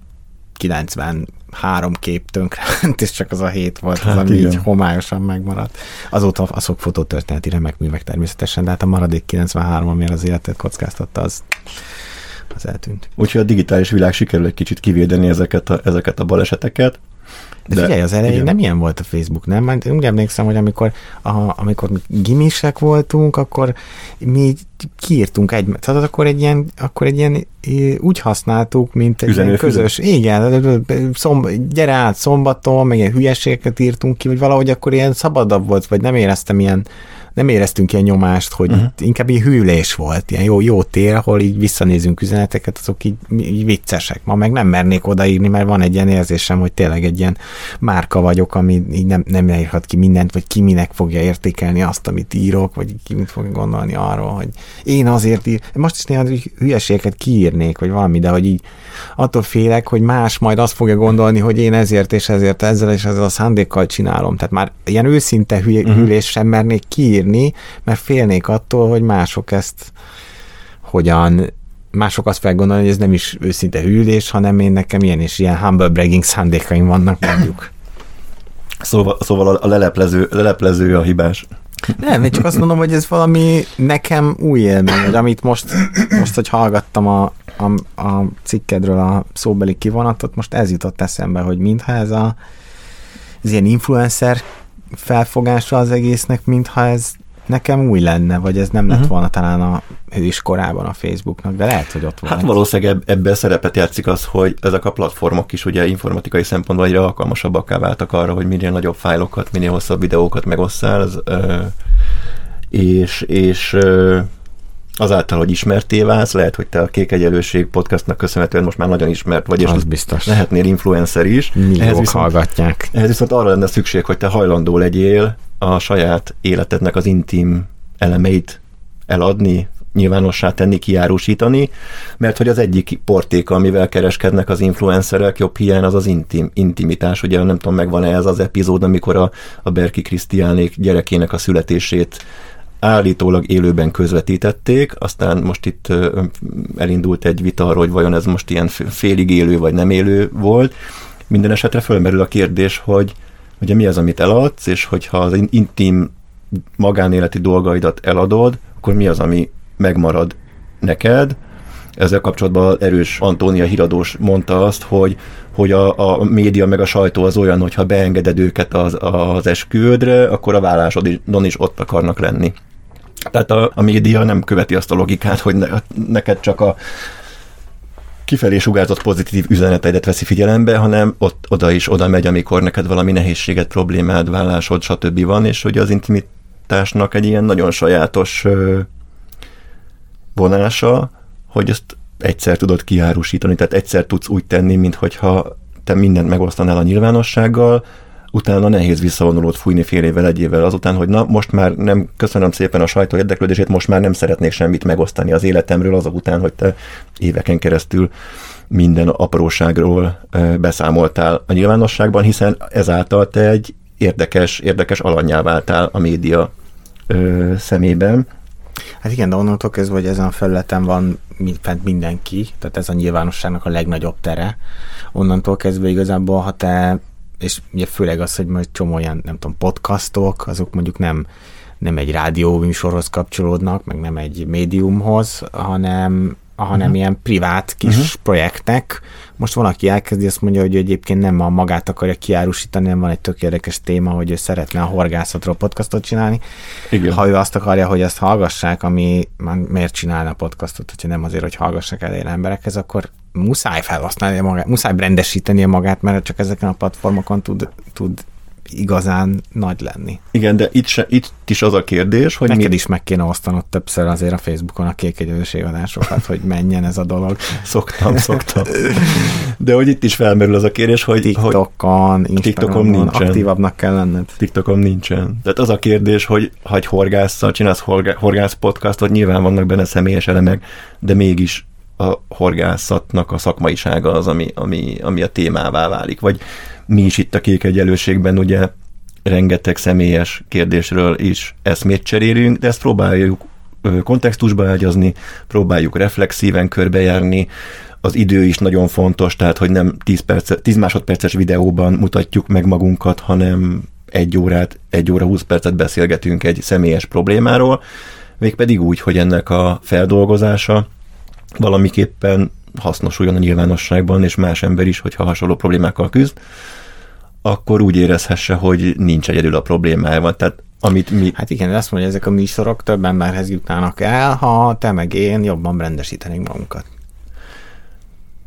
93 kép tönkrement, és csak az a hét volt, hát az, ami igen. így homályosan megmaradt. Azóta azok fotótörténeti remek művek természetesen, de hát a maradék 93, ami az életet kockáztatta, az az eltűnt. Úgyhogy a digitális világ sikerül egy kicsit kivédeni ezeket a, ezeket a baleseteket. De, de figyelj, az elején igen. nem ilyen volt a Facebook, nem? Mert úgy emlékszem, hogy amikor, a, amikor mi gimisek voltunk, akkor mi kiírtunk egy, tehát akkor egy ilyen, akkor egy ilyen úgy használtuk, mint egy ilyen közös, igen, szomb, gyere át szombaton, meg ilyen hülyeségeket írtunk ki, vagy valahogy akkor ilyen szabadabb volt, vagy nem éreztem ilyen nem éreztünk ilyen nyomást, hogy uh-huh. inkább így hűlés volt, ilyen jó, jó tér, ahol így visszanézünk üzeneteket, azok így, így viccesek. Ma meg nem mernék odaírni, mert van egy ilyen érzésem, hogy tényleg egy ilyen márka vagyok, ami így nem, nem írhat ki mindent, vagy ki minek fogja értékelni azt, amit írok, vagy ki mit fog gondolni arról, hogy én azért ír, most is néha hülyeségeket kiírnék, vagy valami, de hogy így attól félek, hogy más majd azt fogja gondolni, hogy én ezért és ezért ezzel és ezzel a szándékkal csinálom. Tehát már ilyen őszinte hülye, uh-huh. hűlés sem mernék kiírni, mert félnék attól, hogy mások ezt hogyan mások azt fel gondolni, hogy ez nem is őszinte hűlés, hanem én nekem ilyen és ilyen humble bragging szándékaim vannak mondjuk. Szóval, szóval a leleplező, leleplező a hibás. Nem, én csak azt mondom, hogy ez valami nekem új élmény, hogy amit most, most hogy hallgattam a, a, a cikkedről a szóbeli kivonatot, most ez jutott eszembe, hogy mintha ez a ez ilyen influencer felfogása az egésznek, mintha ez nekem új lenne, vagy ez nem lett uh-huh. volna talán a hős korában a Facebooknak, de lehet, hogy ott van. Hát valószínűleg ebben szerepet játszik az, hogy ezek a platformok is ugye informatikai szempontból egyre alkalmasabbak váltak arra, hogy minél nagyobb fájlokat, minél hosszabb videókat megosszál, ez, ö, és, és ö, azáltal, hogy ismerté válsz, lehet, hogy te a Kék Egyelőség podcastnak köszönhetően most már nagyon ismert vagy, és az biztos. lehetnél influencer is. Milliók ehhez viszont, hallgatják. Ehhez viszont arra lenne szükség, hogy te hajlandó legyél a saját életednek az intim elemeit eladni, nyilvánossá tenni, kiárusítani, mert hogy az egyik portéka, amivel kereskednek az influencerek, jobb hiány az az intim, intimitás. Ugye nem tudom, megvan-e ez az epizód, amikor a, a Berki Krisztiánék gyerekének a születését állítólag élőben közvetítették, aztán most itt elindult egy vita arról, hogy vajon ez most ilyen félig élő vagy nem élő volt. Minden esetre fölmerül a kérdés, hogy ugye mi az, amit eladsz, és hogyha az intim magánéleti dolgaidat eladod, akkor mi az, ami megmarad neked. Ezzel kapcsolatban erős Antónia Híradós mondta azt, hogy, hogy a, a média meg a sajtó az olyan, hogy ha beengeded őket az, az esküvődre, akkor a vállásodon is ott akarnak lenni. Tehát a, a média nem követi azt a logikát, hogy ne, neked csak a kifelé sugárzott pozitív üzeneteidet veszi figyelembe, hanem ott oda is oda megy, amikor neked valami nehézséget, problémád, vállásod, stb. van, és hogy az intimitásnak egy ilyen nagyon sajátos vonása, hogy ezt egyszer tudod kiárusítani, tehát egyszer tudsz úgy tenni, mintha te mindent megosztanál a nyilvánossággal, utána nehéz visszavonulót fújni fél évvel, egy évvel azután, hogy na, most már nem, köszönöm szépen a sajtó érdeklődését, most már nem szeretnék semmit megosztani az életemről azok után, hogy te éveken keresztül minden apróságról beszámoltál a nyilvánosságban, hiszen ezáltal te egy érdekes, érdekes alanyá váltál a média ö, szemében. Hát igen, de onnantól kezdve, hogy ezen a felületen van fent mindenki, tehát ez a nyilvánosságnak a legnagyobb tere. Onnantól kezdve igazából, ha te és ugye főleg az, hogy majd csomó olyan, nem tudom, podcastok, azok mondjuk nem, nem egy rádió műsorhoz kapcsolódnak, meg nem egy médiumhoz, hanem hanem uh-huh. ilyen privát kis uh-huh. projektek. Most van, aki elkezdi, azt mondja, hogy egyébként nem a magát akarja kiárusítani, hanem van egy tök érdekes téma, hogy ő szeretne a horgászatról podcastot csinálni. Igen. Ha ő azt akarja, hogy ezt hallgassák, ami már miért csinálna podcastot, hogyha nem azért, hogy hallgassák el emberekhez, akkor muszáj felhasználni magát, muszáj brandesítenie magát, mert csak ezeken a platformokon tud, tud igazán nagy lenni. Igen, de itt, se, itt is az a kérdés, hogy... Neked mi... is meg kéne osztanod többször azért a Facebookon a kék adásokat, hogy menjen ez a dolog. Szoktam, szoktam. De hogy itt is felmerül az a kérdés, hogy... TikTokon, hogy TikTokon nincsen. aktívabbnak kell lenned. TikTokon nincsen. Tehát az a kérdés, hogy ha egy horgásszal csinálsz horgász podcastot, nyilván vannak benne személyes elemek, de mégis a horgászatnak a szakmaisága az, ami, ami, ami a témává válik. Vagy mi is itt a kék egyenlőségben ugye rengeteg személyes kérdésről is eszmét cserélünk, de ezt próbáljuk kontextusba ágyazni, próbáljuk reflexíven körbejárni, az idő is nagyon fontos, tehát hogy nem 10, perc, 10 másodperces videóban mutatjuk meg magunkat, hanem egy órát, egy óra 20 percet beszélgetünk egy személyes problémáról, mégpedig úgy, hogy ennek a feldolgozása valamiképpen hasznosuljon a nyilvánosságban, és más ember is, hogyha hasonló problémákkal küzd, akkor úgy érezhesse, hogy nincs egyedül a problémájával. Tehát amit mi... Hát igen, azt mondja, ezek a műsorok több emberhez jutnának el, ha te meg én jobban rendesítenénk magunkat.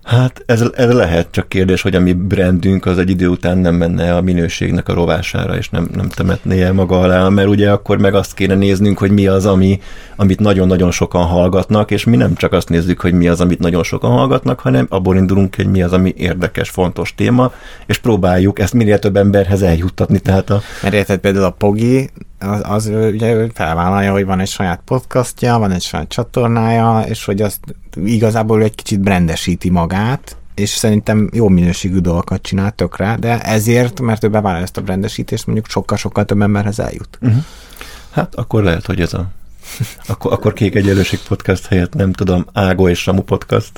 Hát ez, ez lehet, csak kérdés, hogy a mi brandünk az egy idő után nem menne a minőségnek a rovására, és nem, nem temetné el maga alá, mert ugye akkor meg azt kéne néznünk, hogy mi az, ami, amit nagyon-nagyon sokan hallgatnak, és mi nem csak azt nézzük, hogy mi az, amit nagyon sokan hallgatnak, hanem abból indulunk, hogy mi az, ami érdekes, fontos téma, és próbáljuk ezt minél több emberhez eljuttatni. Tehát a... Mert érted például a Pogi, az, az ugye ő felvállalja, hogy van egy saját podcastja, van egy saját csatornája, és hogy azt igazából egy kicsit brandesíti magát, és szerintem jó minőségű dolgokat csinál tökre, de ezért, mert ő bevállalja ezt a brandesítést, mondjuk sokkal-sokkal több emberhez eljut. Uh-huh. Hát akkor lehet, hogy ez a akkor, akkor Kék Egyenlőség podcast helyett nem tudom, Ágó és Samu podcast.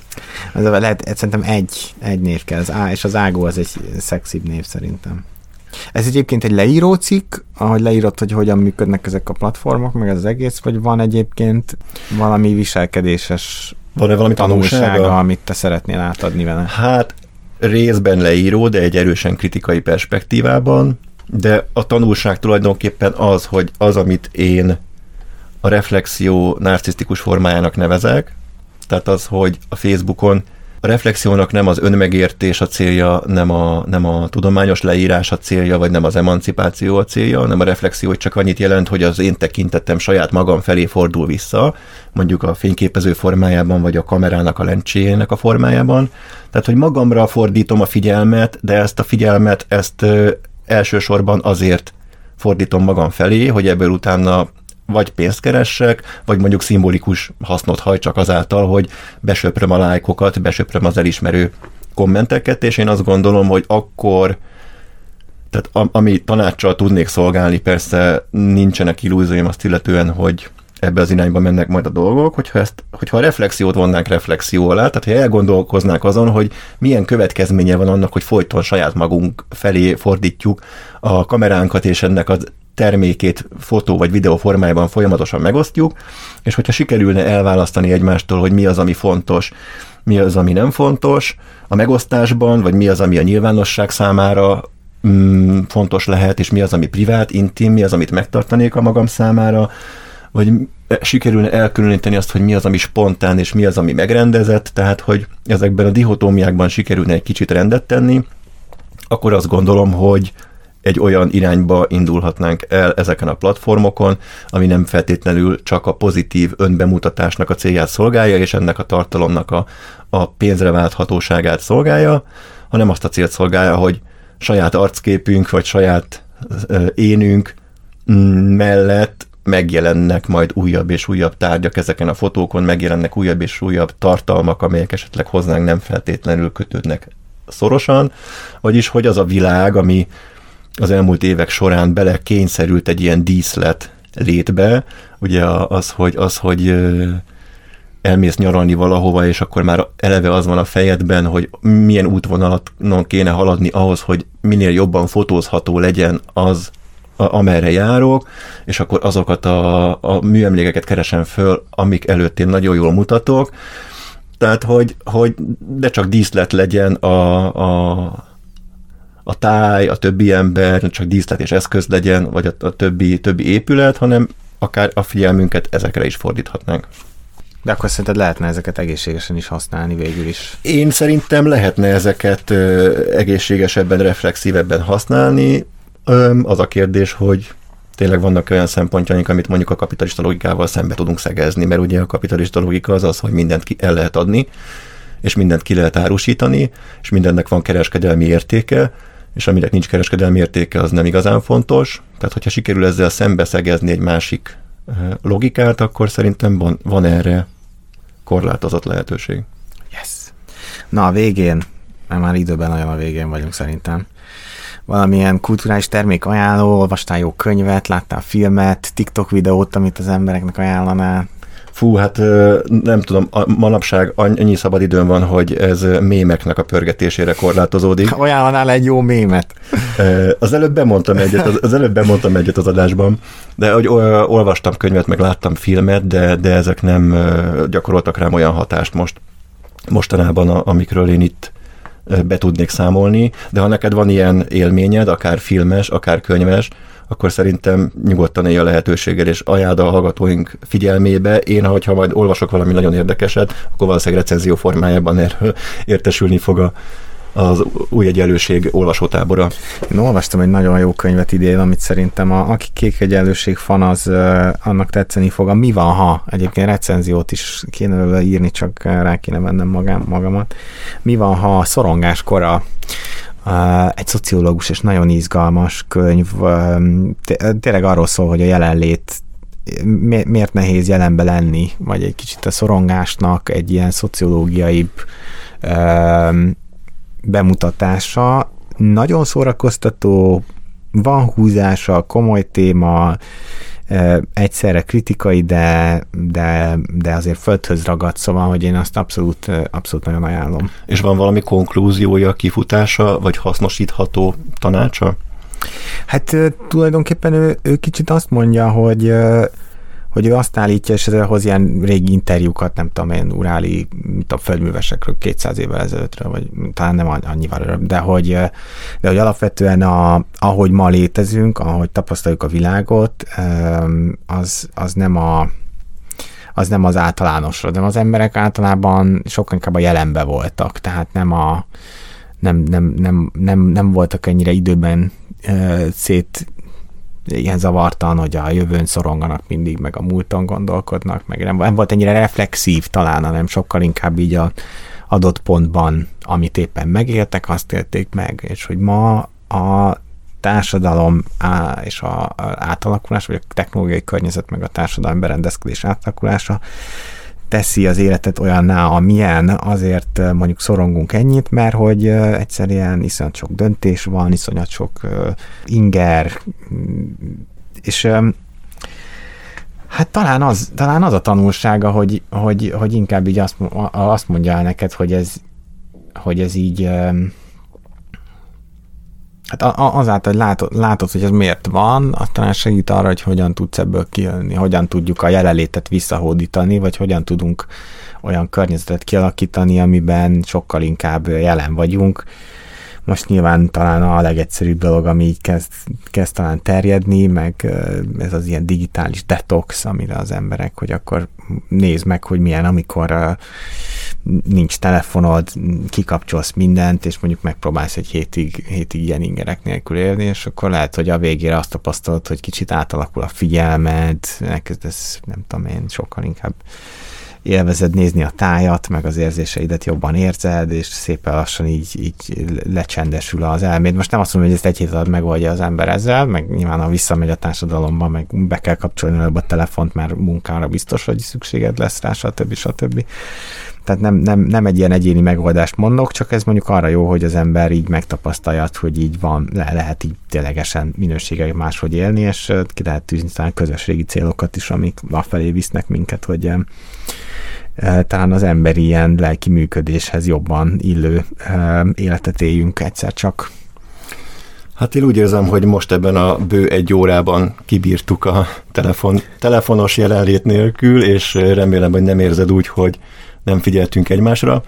Az lehet, szerintem egy, egy név kell, az Á, és az Ágó az egy szexibb név szerintem. Ez egyébként egy leíró cikk, ahogy leírott, hogy hogyan működnek ezek a platformok, meg ez az egész, vagy van egyébként valami viselkedéses van-e valami tanulsága, tanulsága, amit te szeretnél átadni vele? Hát részben leíró, de egy erősen kritikai perspektívában, de a tanulság tulajdonképpen az, hogy az, amit én a reflexió narcisztikus formájának nevezek, tehát az, hogy a Facebookon a reflexiónak nem az önmegértés a célja, nem a, nem a tudományos leírás a célja, vagy nem az emancipáció a célja, hanem a reflexió csak annyit jelent, hogy az én tekintetem saját magam felé fordul vissza, mondjuk a fényképező formájában, vagy a kamerának a lencséjének a formájában. Tehát, hogy magamra fordítom a figyelmet, de ezt a figyelmet, ezt elsősorban azért fordítom magam felé, hogy ebből utána vagy pénzt keressek, vagy mondjuk szimbolikus hasznot hajtsak azáltal, hogy besöpröm a lájkokat, besöpröm az elismerő kommenteket, és én azt gondolom, hogy akkor tehát ami tanácssal tudnék szolgálni, persze nincsenek illúzióim azt illetően, hogy ebbe az irányba mennek majd a dolgok, hogyha, ezt, hogyha a reflexiót vonnánk reflexió alá, tehát ha elgondolkoznák azon, hogy milyen következménye van annak, hogy folyton saját magunk felé fordítjuk a kameránkat, és ennek az termékét fotó vagy videó formájában folyamatosan megosztjuk, és hogyha sikerülne elválasztani egymástól, hogy mi az, ami fontos, mi az, ami nem fontos a megosztásban, vagy mi az, ami a nyilvánosság számára mm, fontos lehet, és mi az, ami privát, intim, mi az, amit megtartanék a magam számára, vagy sikerülne elkülöníteni azt, hogy mi az, ami spontán, és mi az, ami megrendezett, tehát, hogy ezekben a dihotómiákban sikerülne egy kicsit rendet tenni, akkor azt gondolom, hogy egy olyan irányba indulhatnánk el ezeken a platformokon, ami nem feltétlenül csak a pozitív önbemutatásnak a célját szolgálja, és ennek a tartalomnak a, a pénzre válthatóságát szolgálja, hanem azt a célt szolgálja, hogy saját arcképünk, vagy saját énünk mm, mellett megjelennek majd újabb és újabb tárgyak ezeken a fotókon, megjelennek újabb és újabb tartalmak, amelyek esetleg hozzánk nem feltétlenül kötődnek szorosan, vagyis hogy az a világ, ami az elmúlt évek során bele kényszerült egy ilyen díszlet létbe, ugye az, hogy, az, hogy elmész nyaralni valahova, és akkor már eleve az van a fejedben, hogy milyen útvonalat kéne haladni ahhoz, hogy minél jobban fotózható legyen az, amerre járok, és akkor azokat a, a műemlékeket keresem föl, amik előtt én nagyon jól mutatok, tehát, hogy, hogy de csak díszlet legyen a, a, a táj, a többi ember, csak díszlet és eszköz legyen, vagy a, a többi, többi épület, hanem akár a figyelmünket ezekre is fordíthatnánk. De akkor szerinted lehetne ezeket egészségesen is használni végül is? Én szerintem lehetne ezeket ö, egészségesebben, reflexívebben használni. Ö, az a kérdés, hogy tényleg vannak olyan szempontjaink, amit mondjuk a kapitalista logikával szembe tudunk szegezni, mert ugye a kapitalista logika az az, hogy mindent ki el lehet adni, és mindent ki lehet árusítani, és mindennek van kereskedelmi értéke, és aminek nincs kereskedelmi értéke, az nem igazán fontos. Tehát, hogyha sikerül ezzel szembeszegezni egy másik eh, logikát, akkor szerintem van, van erre korlátozott lehetőség. Yes. Na a végén, mert már időben nagyon a végén vagyunk szerintem, valamilyen kulturális termék ajánló, olvastál jó könyvet, láttál filmet, TikTok videót, amit az embereknek ajánlanál? Fú, hát nem tudom, a manapság annyi szabadidőm van, hogy ez mémeknek a pörgetésére korlátozódik. Ajánlanál egy jó mémet? Az előbb bemondtam egyet, az, az előbb bemondtam egyet az adásban, de hogy olvastam könyvet, meg láttam filmet, de, de ezek nem gyakoroltak rám olyan hatást most mostanában, amikről én itt be tudnék számolni, de ha neked van ilyen élményed, akár filmes, akár könyves, akkor szerintem nyugodtan élj a lehetőséggel, és ajánld a hallgatóink figyelmébe. Én, hogyha majd olvasok valami nagyon érdekeset, akkor valószínűleg recenzió formájában erről értesülni fog a, az új egyenlőség olvasótábora. Én olvastam egy nagyon jó könyvet idén, amit szerintem a, aki kék egyenlőség fan, az annak tetszeni fog. A Mi van, ha? Egyébként recenziót is kéne írni, csak rá kéne mennem magam, magamat. Mi van, ha a szorongáskora egy szociológus és nagyon izgalmas könyv, tényleg arról szól, hogy a jelenlét miért nehéz jelenbe lenni, vagy egy kicsit a szorongásnak egy ilyen szociológiai bemutatása. Nagyon szórakoztató, van húzása, komoly téma, egyszerre kritikai, de, de, de azért földhöz ragad, szóval, hogy én azt abszolút, abszolút nagyon ajánlom. És van valami konklúziója, kifutása, vagy hasznosítható tanácsa? Hát tulajdonképpen ő, ő kicsit azt mondja, hogy hogy ő azt állítja, és hoz ilyen régi interjúkat, nem tudom én, uráli a földművesekről 200 évvel ezelőttről, vagy talán nem annyival de hogy, de hogy alapvetően a, ahogy ma létezünk, ahogy tapasztaljuk a világot, az, az nem a az nem az általánosra, de az emberek általában sokkal inkább a jelenbe voltak, tehát nem a nem, nem, nem, nem, nem voltak ennyire időben szét ilyen zavartan, hogy a jövőn szoronganak mindig, meg a múlton gondolkodnak, meg nem, nem volt ennyire reflexív talán, hanem sokkal inkább így a adott pontban, amit éppen megéltek, azt élték meg, és hogy ma a társadalom és a átalakulás, vagy a technológiai környezet, meg a társadalmi berendezkedés átalakulása teszi az életet olyanná, amilyen, azért mondjuk szorongunk ennyit, mert hogy egyszerűen iszonyat sok döntés van, iszonyat sok inger, és Hát talán az, talán az a tanulsága, hogy, hogy, hogy inkább így azt, azt mondja el neked, hogy ez, hogy ez így Hát azáltal, hogy látod, látod, hogy ez miért van, aztán segít arra, hogy hogyan tudsz ebből kijönni, hogyan tudjuk a jelenlétet visszahódítani, vagy hogyan tudunk olyan környezetet kialakítani, amiben sokkal inkább jelen vagyunk. Most nyilván talán a legegyszerűbb dolog, ami így kezd, kezd talán terjedni, meg ez az ilyen digitális detox, amire az emberek, hogy akkor nézd meg, hogy milyen, amikor nincs telefonod, kikapcsolsz mindent, és mondjuk megpróbálsz egy hétig, hétig ilyen ingerek nélkül élni, és akkor lehet, hogy a végére azt tapasztalod, hogy kicsit átalakul a figyelmed, elkezdesz, nem tudom én, sokkal inkább élvezed nézni a tájat, meg az érzéseidet jobban érzed, és szépen lassan így, így lecsendesül az elméd. Most nem azt mondom, hogy ezt egy hét alatt megoldja az ember ezzel, meg nyilván ha visszamegy a társadalomba, meg be kell kapcsolni előbb a telefont, mert munkára biztos, hogy szükséged lesz rá, stb. stb. Tehát nem, nem, nem egy ilyen egyéni megoldást mondok, csak ez mondjuk arra jó, hogy az ember így megtapasztalja, hogy így van, le, lehet így ténylegesen minősége máshogy élni, és ki lehet tűzni talán közösségi célokat is, amik afelé visznek minket, hogy talán az emberi ilyen lelki működéshez jobban illő életet éljünk egyszer csak. Hát én úgy érzem, hogy most ebben a bő egy órában kibírtuk a telefon, telefonos jelenlét nélkül, és remélem, hogy nem érzed úgy, hogy nem figyeltünk egymásra.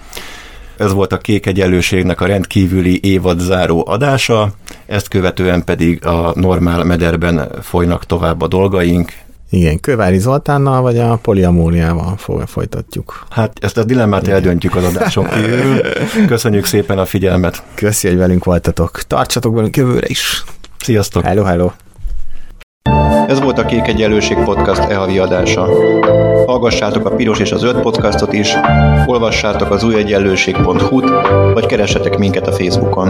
Ez volt a Kék Egyenlőségnek a rendkívüli évad záró adása, ezt követően pedig a normál mederben folynak tovább a dolgaink. Igen, Kövári Zoltánnal vagy a poliamóriával folytatjuk. Hát ezt a dilemmát Igen. eldöntjük az adáson kívül. Köszönjük szépen a figyelmet. Köszi, hogy velünk voltatok. Tartsatok velünk jövőre is. Sziasztok. Hello, hello. Ez volt a Kék Egyenlőség Podcast e-havi adása. Hallgassátok a Piros és az Öt podcastot is, olvassátok az újegyenlőség.hu-t, vagy keressetek minket a Facebookon.